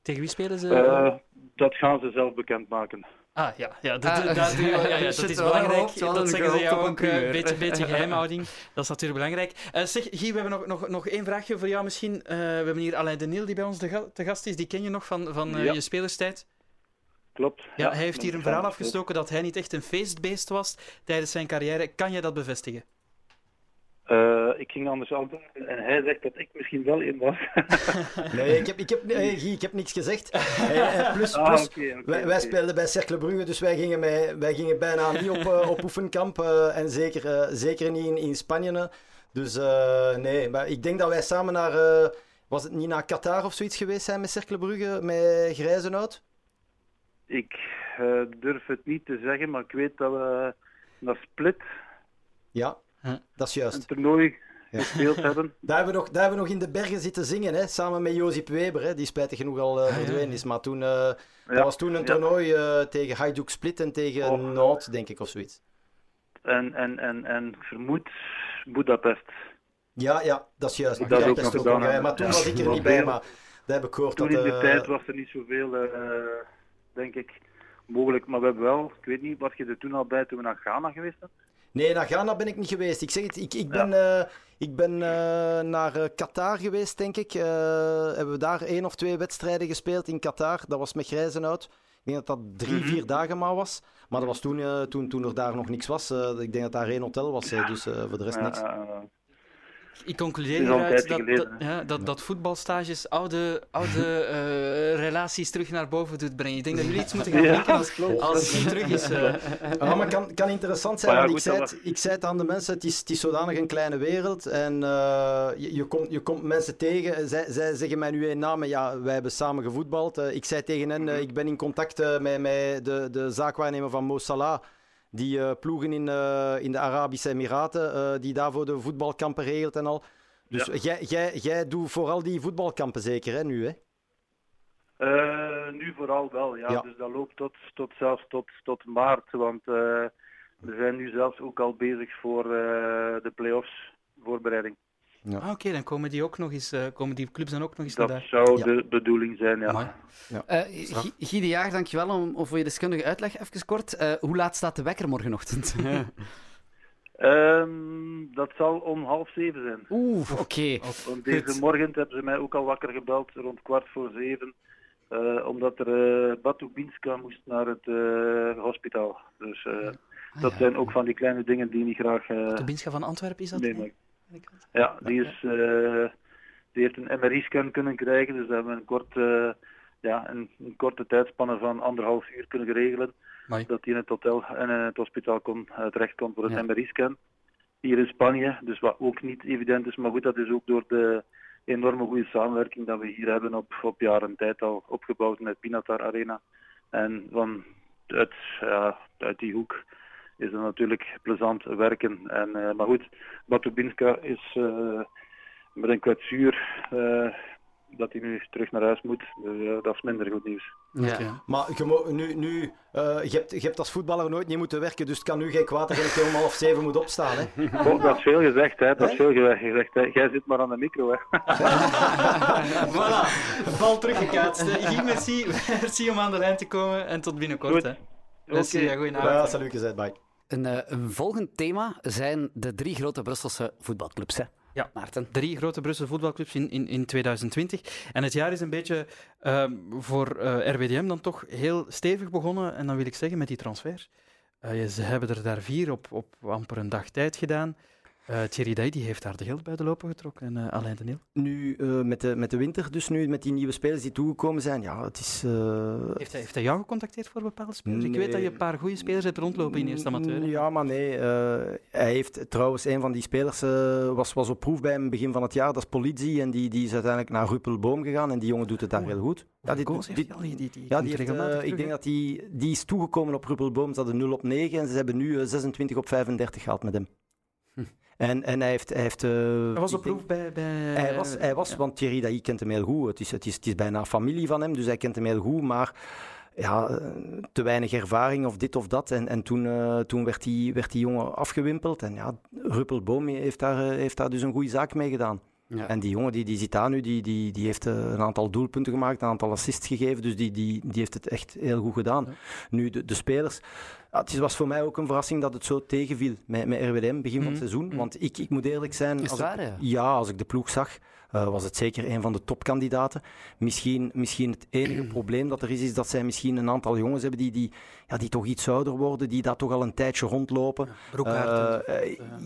Tegen wie spelen ze? dat gaan ze zelf bekendmaken. Ah, ja, ja, dat, Ah, dat, dat- ja, ja, ja, dat is belangrijk. Dat zeggen ze jou ook. een primeur. beetje, beetje geheimhouding. Dat is natuurlijk belangrijk. Eh, zeg, Guy, we hebben nog, nog, nog één vraagje voor jou misschien. Eh, we hebben hier Alain de Niel, die bij ons te, ga- te gast is. Die ken je nog van, van eh, Ja. je spelerstijd. Klopt. Ja, hij heeft hier een verhaal afgestoken dat hij niet echt een feestbeest was tijdens zijn carrière. Kan jij dat bevestigen? Eh, ik ging anders antwoorden en hij zegt dat ik misschien wel in was. Nee, ik heb, ik heb, nee, ik heb niks gezegd. Plus, Ah, plus, wij, wij speelden bij Cercle Brugge, dus wij gingen, wij gingen bijna niet op, eh, op oefenkamp. eh, en zeker, zeker niet in, in Spanje. Dus nee, maar ik denk dat wij samen naar... was het niet naar Qatar of zoiets geweest zijn met Cercle Brugge, met Grijzenhout? Ik durf het niet te zeggen, maar ik weet dat we naar Split Ja. Dat is een juist. toernooi gespeeld hebben. Daar hebben, we nog, daar hebben we nog in de bergen zitten zingen, hè, samen met Josip Weber, hè, die spijtig genoeg al eh, Ah, verdwenen is. Maar toen, eh, dat was toen een ja. toernooi eh, tegen Hajduk Split en tegen Oh. Noord, denk ik, of zoiets. En, en, en, en vermoed Budapest. Ja, ja, dat is juist. Dat is ook Budapest nog ook gedaan. Maar toen Ja. was ik er niet bij, maar dat heb ik gehoord. Toen dat, in de tijd was er niet zoveel, eh, denk ik, mogelijk. Maar we hebben wel, ik weet niet, was je er toen al bij toen we naar Ghana geweest zijn? Nee, naar Ghana ben ik niet geweest. Ik zeg het, ik, ik ben, eh, ik ben eh, naar eh, Qatar geweest, denk ik. Hebben we daar één of twee wedstrijden gespeeld in Qatar. Dat was met Grijzenhout. Ik denk dat dat drie, Mhm. vier dagen maar was. Maar dat was toen, toen, toen er daar nog niks was. Ik denk dat daar één hotel was, dus voor de rest niks. Ik concludeer Het hieruit dat, dat, ja, dat, dat voetbalstages oude, oude eh, relaties terug naar boven doet brengen. Ik denk dat jullie iets moeten gaan Ja, denken als, als hij terug is. eh. Ah, maar kan, kan interessant zijn, Maar ja, want ik, zei het, ik zei het aan de mensen, het is, het is zodanig een kleine wereld en eh, je, je, komt, je komt mensen tegen, zij, zij zeggen mij nu een naam, ja, wij hebben samen gevoetbald. Ik zei tegen hen, eh, ik ben in contact met, met de, de zaakwaarnemer van Mo Salah, die eh, ploegen in, eh, in de Arabische Emiraten, eh, die daarvoor de voetbalkampen regelt en al. Dus Ja. jij, jij, jij doet vooral die voetbalkampen zeker, hè, nu, hè? Eh, nu vooral wel, ja. Ja. Dus dat loopt tot, tot zelfs tot, tot maart. Want we zijn nu zelfs ook al bezig voor de play-offs voorbereiding. Ja. Ah, Oké, dan komen die, ook nog eens, eh, komen die clubs dan ook nog eens Dat naar daar. zou Ja. de bedoeling zijn, ja. Amai. Eh, Guy- de Jager, dankjewel om, om voor je deskundige uitleg. Even kort, Eh, hoe laat staat de wekker morgenochtend? Ehm, dat zal om half zeven zijn. Oeh, oké. Want deze morgen hebben ze mij ook al wakker gebeld, rond kwart voor zeven. eh, omdat er uh, Batubinska moest naar het eh, hospitaal. Dus eh, Ah, dat zijn ook van die kleine dingen die niet graag eh De Binska van Antwerpen is dat? meemaken. Ja, die, is, eh, die heeft een MRI-scan kunnen krijgen, dus we hebben een, kort, eh, ja, een, een korte tijdspanne van anderhalf uur kunnen regelen. Amai. Dat hij in het hotel en in het hospitaal kon, terecht kon voor het Ja. MRI-scan. Hier in Spanje, dus wat ook niet evident is, maar goed, dat is ook door de enorme goede samenwerking dat we hier hebben op, op jaren tijd al opgebouwd met Pinatar Arena. En van uit, ja, uit die hoek is het natuurlijk plezant werken. En, eh, maar goed, Batubinska is eh, met een kwetsuur eh, dat hij nu terug naar huis moet. Dus dat is minder goed nieuws. Ja. Maar je, mo- nu, nu, eh, je, hebt, je hebt als voetballer nooit niet moeten werken, dus het kan nu geen kwaad dat je om half zeven moet opstaan. Hè? Oh, dat is veel gezegd, hè. Dat is veel ge- gezegd, hè. Jij zit maar aan de micro, hè. voilà, bal teruggekaatst. hè. Guy, merci. merci om aan de lijn te komen en tot binnenkort. Goed. Hè. Merci, Oké. ja, goedenavond. Ja, salut gezegd, bye. Een, eh, een volgend thema zijn de drie grote Brusselse voetbalclubs. Hè? Ja. Maarten. Drie grote Brusselse voetbalclubs in, in, in 2020. En het jaar is een beetje ehm, voor eh, RWDM dan toch heel stevig begonnen. En dan wil ik zeggen met die transfers. Eh, ze hebben er daar vier op, op amper een dag tijd gedaan. Eh Thierry Day die heeft daar de geld bij de lopen getrokken. En eh, Alain de Nil. Nu, eh, met, de, met de winter, dus nu met die nieuwe spelers die toegekomen zijn, ja, het is... Heeft hij, heeft hij jou gecontacteerd voor bepaalde spelers? Ik weet dat je een paar goede spelers hebt rondlopen in eerste amateur. hè? Ja, maar nee. hij heeft trouwens een van die spelers was, was op proef bij hem begin van het jaar. Dat is Politie en die, die is uiteindelijk naar Ruppelboom gegaan en die jongen doet het daar Oh. heel goed. Ja, dit, dit- al, die, die, die ja, die heeft, ik denk dat die, die is toegekomen op Ruppelboom. Ze hadden 0 op 9 en ze hebben nu eh, 26 op 35 gehaald met hem. En, en hij heeft... Hij, heeft, eh, Hij was op proef bij... bij Hij was, hij was ja. want Thierry Dailly kent hem heel goed. Het is, het, is, het is bijna familie van hem, dus hij kent hem heel goed. Maar ja, eh, te weinig ervaring of dit of dat. En, en toen, eh, toen werd, die, werd die jongen afgewimpeld. En ja, Ruppelboom heeft daar, eh, heeft daar dus een goede zaak mee gedaan. Ja. En die jongen die, die zit daar nu, die, die, die heeft eh, een aantal doelpunten gemaakt, een aantal assists gegeven. Dus die, die, die heeft het echt heel goed gedaan. Nu, de, de spelers. Ja, het was voor mij ook een verrassing dat het zo tegenviel met, met RWDM begin van het Mhm. seizoen. Mhm. Want ik, ik moet eerlijk zijn. Is als ik- ja? ja, als ik de ploeg zag, eh, was het zeker een van de topkandidaten. Misschien, misschien het enige probleem dat er is, is dat zij misschien een aantal jongens hebben die, die, ja, die toch iets ouder worden, die daar toch al een tijdje rondlopen.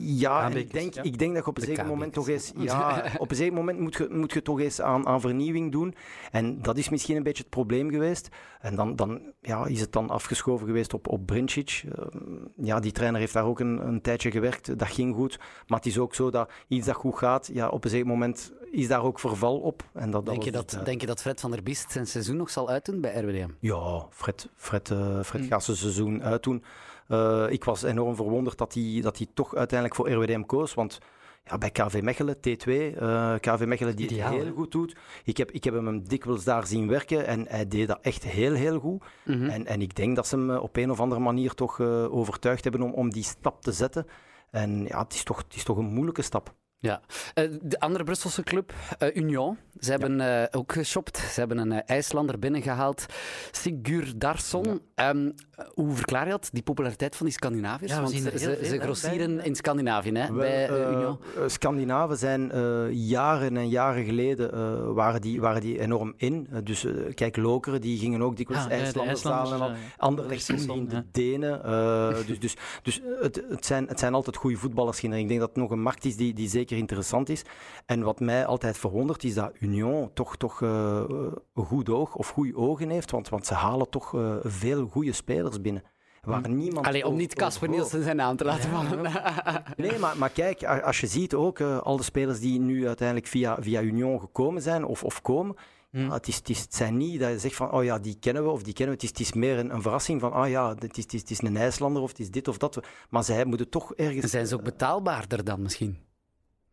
Ja, en Kabekes, ik denk, ja. ik denk dat je op een zeker moment toch eens... Ja, op een zeker moment moet je, moet je toch eens aan, aan vernieuwing doen. En dat is misschien een beetje het probleem geweest. En dan, dan ja, is het dan afgeschoven geweest op, op Brincic. Eh, ja, die trainer heeft daar ook een, een tijdje gewerkt. Dat ging goed. Maar het is ook zo dat iets dat goed gaat, ja, op een zeker moment is daar ook verval op. En dat, Denk, je was dat, het, denk je dat Fred van der Biest zijn seizoen nog zal uitdoen bij RWDM? ja, Fred, Fred, eh, Fred Mm. gaat zijn seizoen uitdoen. Eh, ik was enorm verwonderd dat hij, dat hij toch uiteindelijk voor RWDM koos. Want ja, bij KV Mechelen, T2, eh, KV Mechelen die het heel goed doet. Ik heb, ik heb hem dikwijls daar zien werken en hij deed dat echt heel, heel goed. Mhm. En, en ik denk dat ze hem eh, op een of andere manier toch eh, overtuigd hebben om, om die stap te zetten. En ja, het is toch, het is toch een moeilijke stap. Ja. Eh, de andere Brusselse club, eh, Union, ze hebben eh, ook geshopt. Ze hebben een eh, IJslander binnengehaald, Sigurdarsson. Ehm, hoe verklaar je dat, die populariteit van die Scandinaviërs? Ja, Want ze, ze hè, grossieren bij- in Scandinavië, hè, Wel, bij Union. Scandinaven zijn eh, jaren en jaren geleden eh, waren, die, waren die enorm in. Dus kijk, Lokeren, die gingen ook dikwijls Ja, ja, de IJslanders IJslanders, halen. en al. eh, Anderlecht in de. Denen. eh, dus dus, dus het, het, zijn, het zijn altijd goede voetballers. kinderen. Ik denk dat het nog een markt is die, die zeker interessant is. En wat mij altijd verwondert, is dat Union toch, toch eh, een goed oog of goede ogen heeft. Want, want ze halen toch eh, veel goede spelers binnen. Waar niemand Allee, om niet Casper. Nielsen zijn naam te laten vallen. Nee, maar, maar kijk, als je ziet ook eh, al de spelers die nu uiteindelijk via, via Union gekomen zijn of, of komen. Hmm. ja, het, is, het, is, het zijn niet dat je zegt van, oh ja, die kennen we of die kennen we. Het is, het is meer een, een verrassing van, ah ja, het is, het, is, het is een IJslander of het is dit of dat. Maar zij moeten toch ergens... Zijn ze ook betaalbaarder dan misschien?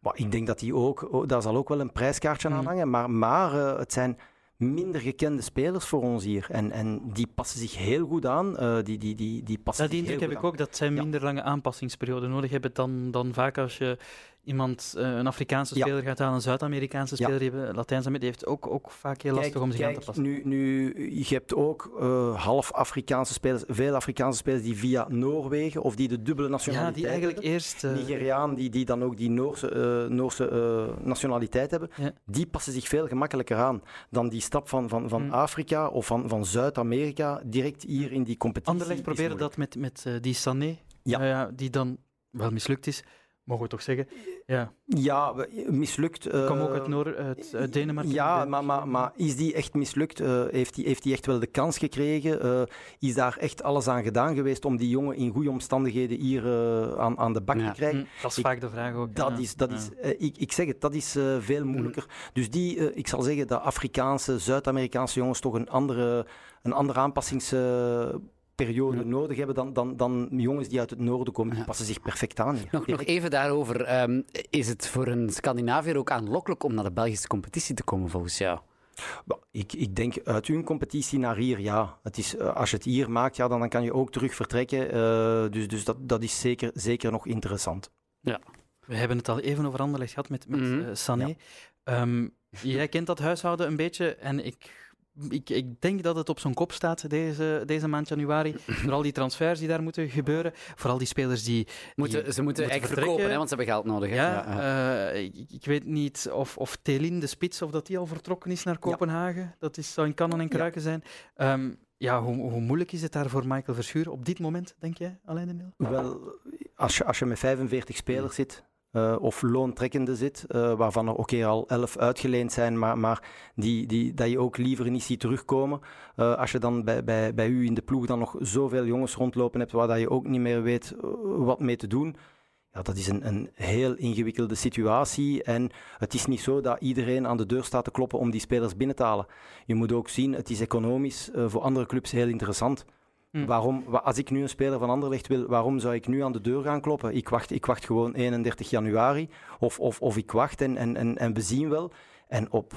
Maar ik denk dat die ook, oh, daar zal ook wel een prijskaartje aan Mhm. hangen. Maar, maar eh, het zijn minder gekende spelers voor ons hier. En, en die passen zich heel goed aan. eh, die, die, die, die passen zich indruk heb ik ook, dat zij Ja. minder lange aanpassingsperioden nodig hebben dan, dan vaak als je iemand, eh, een Afrikaanse Ja. speler gaat halen, een Zuid-Amerikaanse Ja. speler, die hebben Latijns-Amerika, die heeft ook, ook vaak heel lastig om zich aan te passen. Nu, nu, je hebt ook eh, half Afrikaanse spelers, veel Afrikaanse spelers die via Noorwegen of die de dubbele ja, nationaliteit die eigenlijk hebben. eerst... eh, Nigeriaan die, die dan ook die Noorse, Noorse nationaliteit hebben, Ja. die passen zich veel gemakkelijker aan dan die stap van, van, van Hmm. Afrika of van, van Zuid-Amerika direct hier in die competitie. Anderlecht moeilijk. dat met, met die Sané, Ja. Ja, die dan wel mislukt is, mogen we toch zeggen. Ja, Ja, mislukt. eh, kwam ook uit, Noor, uit, uit Denemarken. Ja, maar, maar, maar is die echt mislukt? Eh, heeft hij heeft die echt wel de kans gekregen? Eh, is daar echt alles aan gedaan geweest om die jongen in goede omstandigheden hier eh, aan, aan de bak Ja. te krijgen? Hm, dat is Ik- vaak de vraag ook. Dat ja. is, dat Ja. is, eh, ik, ik zeg het, dat is eh, veel moeilijker. Dus die, eh, ik zal zeggen, de Afrikaanse, Zuid-Amerikaanse jongens toch een andere, een andere Ja. nodig hebben dan, dan, dan jongens die uit het noorden komen. Die Ja. passen zich perfect aan hier. Nog, nog even daarover. ehm, is het voor een Scandinaviër ook aanlokkelijk om naar de Belgische competitie te komen, volgens jou? Ik, ik denk uit hun competitie naar hier, ja. Het is, eh, als je het hier maakt, ja, dan, dan kan je ook terug vertrekken. Eh, dus dus dat, dat is zeker, zeker nog interessant. We hebben het al even over Anderlecht gehad met, met Mhm. eh, Sané. Ehm, jij kent dat huishouden een beetje en ik, ik, ik denk dat het op zijn kop staat deze, deze maand januari. Door al die transfers die daar moeten gebeuren. Vooral die spelers die... Moeten, die ze moeten eigenlijk vertrekken. verkopen, hè, want ze hebben geld nodig. Hè? Ja, ja. eh, ik, ik weet niet of, of Telin, de spits, of dat die al vertrokken is naar Kopenhagen. Dat is, zou in kannen en kruiken zijn. Ehm, ja, hoe, hoe moeilijk is het daar voor Michael Verschuur op dit moment, denk jij, Alain de? Wel, als je, als je met 45 spelers zit, eh, of loontrekkende zit, eh, waarvan er oké al 11 uitgeleend zijn, maar, maar die, die, dat je ook liever niet ziet terugkomen. Eh, als je dan bij, bij, bij u in de ploeg dan nog zoveel jongens rondlopen hebt waar dat je ook niet meer weet wat mee te doen. Ja, dat is een, een heel ingewikkelde situatie. En het is niet zo dat iedereen aan de deur staat te kloppen om die spelers binnen te halen. Je moet ook zien, het is economisch voor andere clubs heel interessant. Hm. Waarom, wa- als ik nu een speler van Anderlecht wil, waarom zou ik nu aan de deur gaan kloppen? Ik wacht, ik wacht gewoon 31 januari. Of, of, of ik wacht en, en, en, en we zien wel. En op,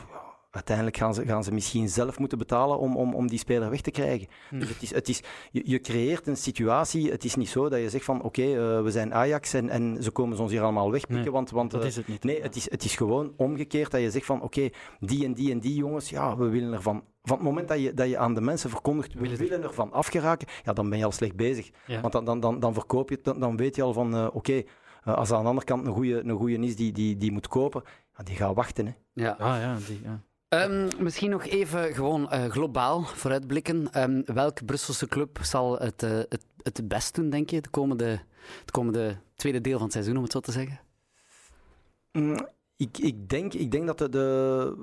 uiteindelijk gaan ze, gaan ze misschien zelf moeten betalen om, om, om die speler weg te krijgen. Hm. Dus het is, het is, je, je creëert een situatie. Het is niet zo dat je zegt van oké, eh, we zijn Ajax en, en ze komen ze ons hier allemaal wegpikken. Nee, want, want Dat eh, is het niet. Nee, het is, het is gewoon omgekeerd dat je zegt van oké, die en die en die jongens, ja, we willen ervan. Van het moment dat je, dat je aan de mensen verkondigt, we Willen willen, er- ervan afgeraken, ja, dan ben je al slecht bezig. Ja. Want dan, dan, dan, dan verkoop je het, dan, dan weet je al van eh, oké, als er aan de andere kant een goede een goeie is die, die, die moet kopen, ja, die gaat wachten. Hè. Ja. Ah ja, die, ja. Ehm, misschien nog even gewoon eh, globaal vooruitblikken. Ehm, welke Brusselse club zal het, eh, het, het best doen, denk je, de komende, het komende tweede deel van het seizoen, om het zo te zeggen? Mm, ik, ik, denk, ik denk dat de, de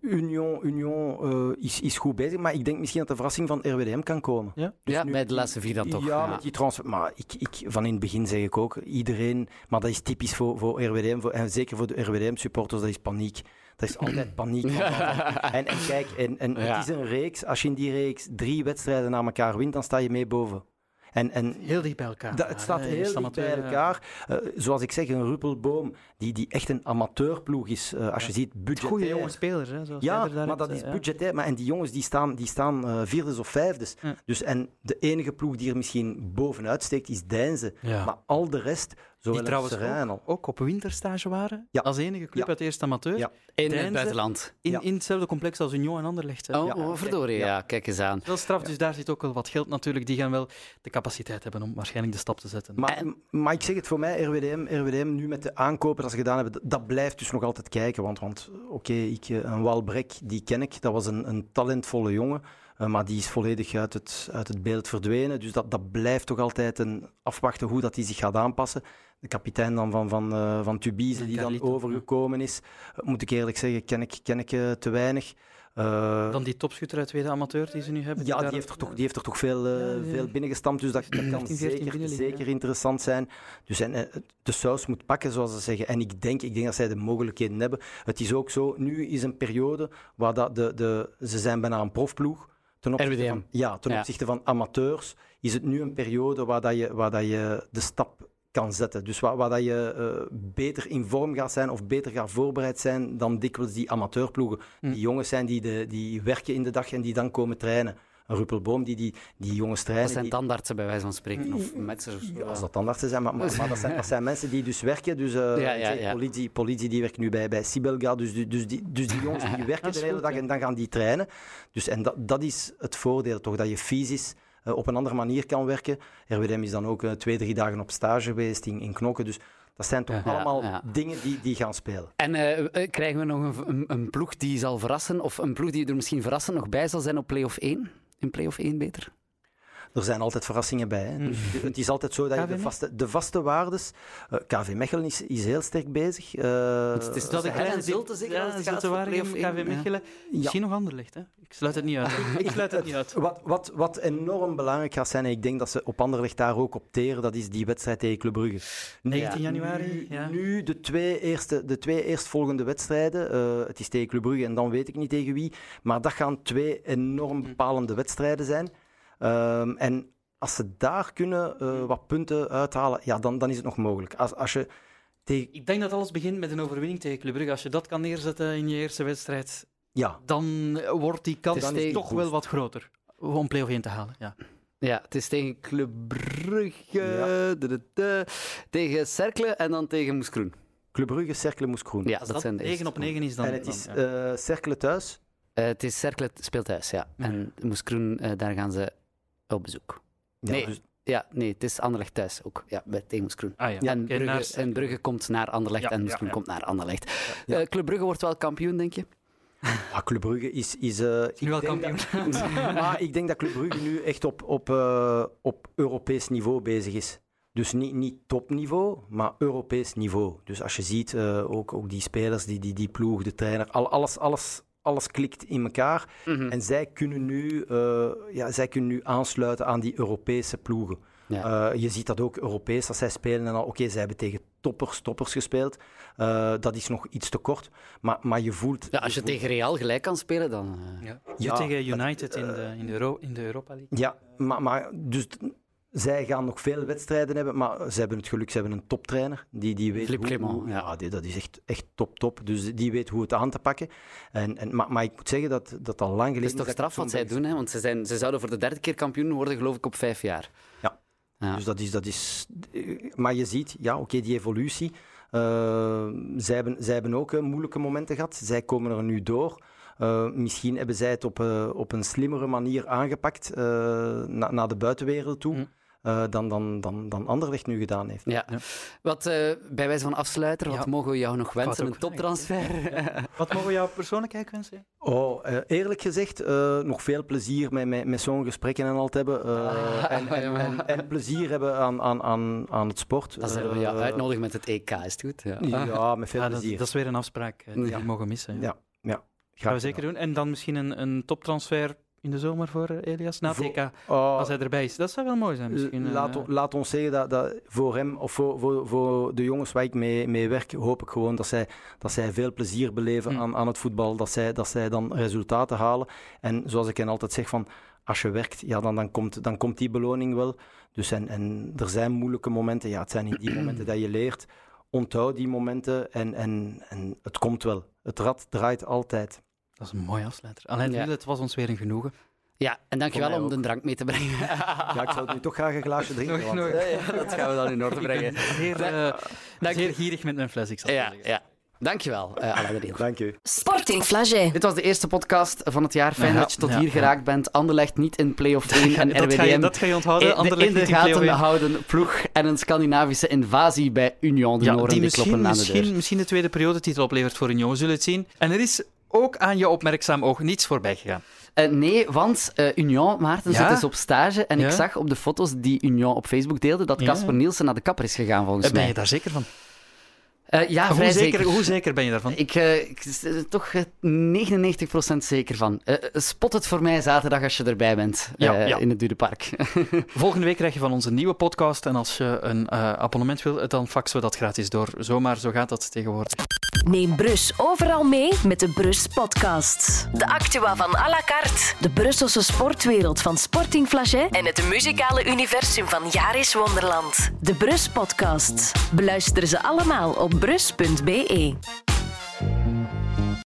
Union, Union eh, is, is goed bezig, maar ik denk misschien dat de verrassing van RWDM kan komen. Ja? Dus ja, nu- bij de laatste vier dan toch. Ja, met die transfer. Maar ik, ik, van in het begin zeg ik ook, iedereen, maar dat is typisch voor, voor RWDM, voor, en zeker voor de RWDM-supporters, dat is paniek. Dat is altijd paniek. En, en kijk, en, en Ja. het is een reeks. Als je in die reeks drie wedstrijden na elkaar wint, dan sta je mee boven. En, en Heel dicht bij elkaar. het staat heel dicht bij elkaar. Eh, zoals ik zeg, een Ruppelboom, die, die echt een amateurploeg is. eh, als je ziet, budgetair. Goede jonge spelers, hè, zoals Ja, er daar maar dat is ja. budgetair. Maar, en die jongens die staan, die staan eh, vierdes of vijfdes. Ja. Dus, en de enige ploeg die er misschien bovenuit steekt, is Deinze. Ja. Maar al de rest, die trouwens ook, al. ook op winterstage waren, Ja. als enige club Ja. uit eerste amateur, Ja. In het buitenland. in, Ja. in hetzelfde complex als Union en Anderlecht. hè. Oh, Ja. oh, verdorie, ja. Ja. kijk eens aan. Wel straf, dus daar zit ook wel wat geld natuurlijk. Die gaan wel de capaciteit hebben om waarschijnlijk de stap te zetten. Maar, maar ik zeg het voor mij, RWDM, RWDM nu met de aankopen dat ze gedaan hebben, dat, blijft dus nog altijd kijken. Want, want oké, ik, eh, een Walbrek, die ken ik. Dat was een, een talentvolle jongen. eh, maar die is volledig uit het, uit het beeld verdwenen. Dus dat, dat blijft toch altijd een afwachten hoe dat hij zich gaat aanpassen. De kapitein dan van, van, eh, van Tubize, die dan overgekomen is, eh, moet ik eerlijk zeggen, ken ik, ken ik eh, te weinig. Dan die topschutter uit tweede amateur die ze nu hebben. ja, die heeft er toch, die heeft er toch veel, Ja, ja. veel binnengestampt, dus dat, dat kan 13, 14 zeker, zeker interessant zijn. Dus en, de saus moet pakken, zoals ze zeggen. En ik denk, ik denk dat zij de mogelijkheden hebben. Het is ook zo, nu is een periode waar dat de, de, ze zijn bijna een profploeg. Ten opzichte RWDM. Van, ja, ten opzichte van amateurs is het nu een periode waar, dat je, waar dat je de stap kan zetten. Dus waar, waar dat je eh, beter in vorm gaat zijn of beter gaat voorbereid zijn dan dikwijls die amateurploegen. Hm. Die jongens zijn die, de, die werken in de dag en die dan komen trainen. een Ruppelboom die die, die jongens Dat trainen. zijn die- tandartsen bij wijze van spreken, of metsers of zo. ja, als dat tandartsen zijn, maar, maar, maar dat, zijn, dat zijn mensen die dus werken. Dus eh, Ja, ja, zeg, ja. Politie, politie die werkt nu bij, bij Sibelga. Dus, die- dus, die, dus die jongens die werken de hele dag en dan gaan die trainen. Dus, en dat, dat is het voordeel toch, dat je fysisch eh, op een andere manier kan werken. RWDM is dan ook eh, twee, drie dagen op stage geweest in, in Knokken. Dus dat zijn toch Ja, allemaal ja. dingen die, die gaan spelen. En eh, krijgen we nog een, een, ploeg die zal verrassen, of een ploeg die er misschien verrassend nog bij zal zijn op play-off 1? In play-off 1 beter? Er zijn altijd verrassingen bij. Hè. Dus het is altijd zo dat je de vaste, de vaste waardes... eh, KV Mechelen is, is heel sterk bezig. Eh, Het is Dat de Heil en Zulte zeker als Ja, één, KV ja. Mechelen. Misschien nog Anderlecht, hè? Ik sluit het niet uit. Ik sluit het niet uit. Wat, wat, wat enorm belangrijk gaat zijn, en ik denk dat ze op Anderlecht daar ook op teren, dat is die wedstrijd tegen Club Brugge. 19 Ja. januari. Nu, Ja. nu de, twee eerste, de twee eerstvolgende wedstrijden, eh, het is tegen Club Brugge en dan weet ik niet tegen wie, maar dat gaan twee enorm bepalende wedstrijden zijn. Ehm, en als ze daar kunnen eh, wat punten uithalen, ja, dan, dan is het nog mogelijk. Als, als je tegen... Ik denk dat alles begint met een overwinning tegen Club Brugge. Als je dat kan neerzetten in je eerste wedstrijd, Ja, dan wordt die kans toch wel wat groter om play-off 1 te halen. Ja. Ja, het is tegen Club Brugge, Ja. de- de- de- tegen Cercle en dan tegen Moeskroen. Club Brugge, Cercle, Moeskroen. Ja, dat, dat zijn de 9 eerste. op 9 is, dan... en het dan- is ja. eh Cercle thuis. Eh, het is Cercle speelt thuis, ja. En Moeskroen, eh, daar gaan ze op bezoek. Ja, Nee. dus- Ja, nee, het is Anderlecht thuis ook. Ja, bij tegen Moeskroen. Ah, ja. en, Brugge, naar- en Brugge komt naar Anderlecht Ja, en Moeskroen ja. komt naar Anderlecht. Ja. Eh, Club Brugge wordt wel kampioen, denk je? Ah, Club Brugge is... is eh, ik nu al denk kampioen. dat- maar ik denk dat Club Brugge nu echt op, op, eh, op Europees niveau bezig is. Dus niet, niet topniveau, maar Europees niveau. Dus als je ziet, eh, ook, ook die spelers, die, die, die ploeg, de trainer, al, alles, alles, alles klikt in elkaar. Mhm. En zij kunnen, nu, eh, ja, zij kunnen nu aansluiten aan die Europese ploegen. Ja. Eh, je ziet dat ook Europees, als zij spelen. En al, oké, zij hebben tegen toppers, toppers gespeeld. Eh, dat is nog iets te kort. Maar, maar je voelt... Ja, als je voelt- tegen Real gelijk kan spelen, dan... eh, Ja. Ja, tegen United in, de, in, de Euro, in de Europa League. Ja, maar, maar dus zij gaan nog veel wedstrijden hebben, maar ze hebben het geluk, ze hebben een toptrainer. Die, die weet hoe, Clement, ja. die, dat is echt, echt top, top. Dus die weet hoe het aan te pakken. En, en, maar, maar ik moet zeggen dat dat al lang geleden Het is toch straf wat zij doen, hè? want ze, zijn, ze zouden voor de derde keer kampioen worden, geloof ik, op vijf jaar. Ja. Ja. Dus dat is, dat is... Maar je ziet, ja, oké, die evolutie. eh, zij, hebben, zij hebben ook moeilijke momenten gehad. Zij komen er nu door. Eh, misschien hebben zij het op, eh, op een slimmere manier aangepakt eh, na- naar de buitenwereld toe. Eh, dan, dan, dan, dan Anderlecht nu gedaan heeft. Ja. Ja. Wat, eh, bij wijze van afsluiter, wat Ja. mogen we jou nog wensen? Een toptransfer? Wat mogen we jou persoonlijk eigenlijk wensen? Oh, eh, eerlijk gezegd, eh, nog veel plezier met, met, met zo'n gesprekken en al te hebben. eh, en, en, en, en plezier hebben aan, aan, aan, aan het sport. Dan zullen we jou uitnodigen met het EK, is het goed? Ja. Ja, met veel Ja, dat, plezier. dat is weer een afspraak die we mogen missen. Ja. Gaan we zeker doen. En dan misschien een, een toptransfer in de zomer voor eh, Elias na Oh, als hij erbij is. Dat zou wel mooi zijn. Misschien, eh, laat, o- laat ons zeggen dat, dat voor hem of voor, voor, voor de jongens waar ik mee, mee werk, hoop ik gewoon dat zij, dat zij veel plezier beleven Mm. aan, aan het voetbal. Dat zij, dat zij dan resultaten halen. En zoals ik hen altijd zeg, van, als je werkt, ja, dan, dan, komt, dan komt die beloning wel. Dus en, en er zijn moeilijke momenten. Ja, het zijn in die momenten dat je leert. Onthoud die momenten en, en, en het komt wel. Het rad draait altijd. Dat is een mooi afsluiter. Alain, Ja. Het was ons weer een genoegen. Ja, en dankjewel om de drank mee te brengen. Ja, ik zou het nu toch graag een glaasje drinken. Nog- want, nog- eh, Ja, dat gaan we dan in orde Ik brengen. ben zeer, eh, Dank zeer je. gierig met mijn fles, ik zal Ja, zeggen. ja. Dankjewel, uh, Alain de Riel. Dank u. Sporting Flagey. Dit was de eerste podcast van het jaar. Fijn Ja, dat je tot ja, hier ja. geraakt bent. Anderlecht niet in play-off 1 en dat, ga RWDM je, dat ga je onthouden. de, Anderlecht in de gaten houden. Ploeg en een Scandinavische invasie bij Union. De Ja, Noren die die kloppen misschien, aan de deur. misschien, misschien de tweede periodetitel oplevert voor Union. We zullen het zien. En er is ook aan je opmerkzaam oog niets voorbij gegaan. Eh, nee, want eh, Union, Maarten, Ja? zit dus op stage. En Ja? ik zag op de foto's die Union op Facebook deelde dat Ja. Casper Nielsen naar de kapper is gegaan, volgens Eh, Ben mij. je daar zeker van? Eh, ja, hoe, vrij zeker, zeker. hoe zeker ben je daarvan? Ik eh, ik er toch eh, 99% zeker van. Eh, eh, spot het voor mij zaterdag als je erbij bent Ja, eh, ja. in het Dudepark. Volgende week krijg je van ons een nieuwe podcast. En als je een eh, abonnement wil, dan faxen we dat gratis door. Zomaar, zo gaat dat tegenwoordig. Neem Brus overal mee met de Brus Podcast. De actua van à la carte, de Brusselse sportwereld van Sporting Flagey en het muzikale universum van Jaris Wonderland. De Brus Podcast. Beluister ze allemaal op brus.be.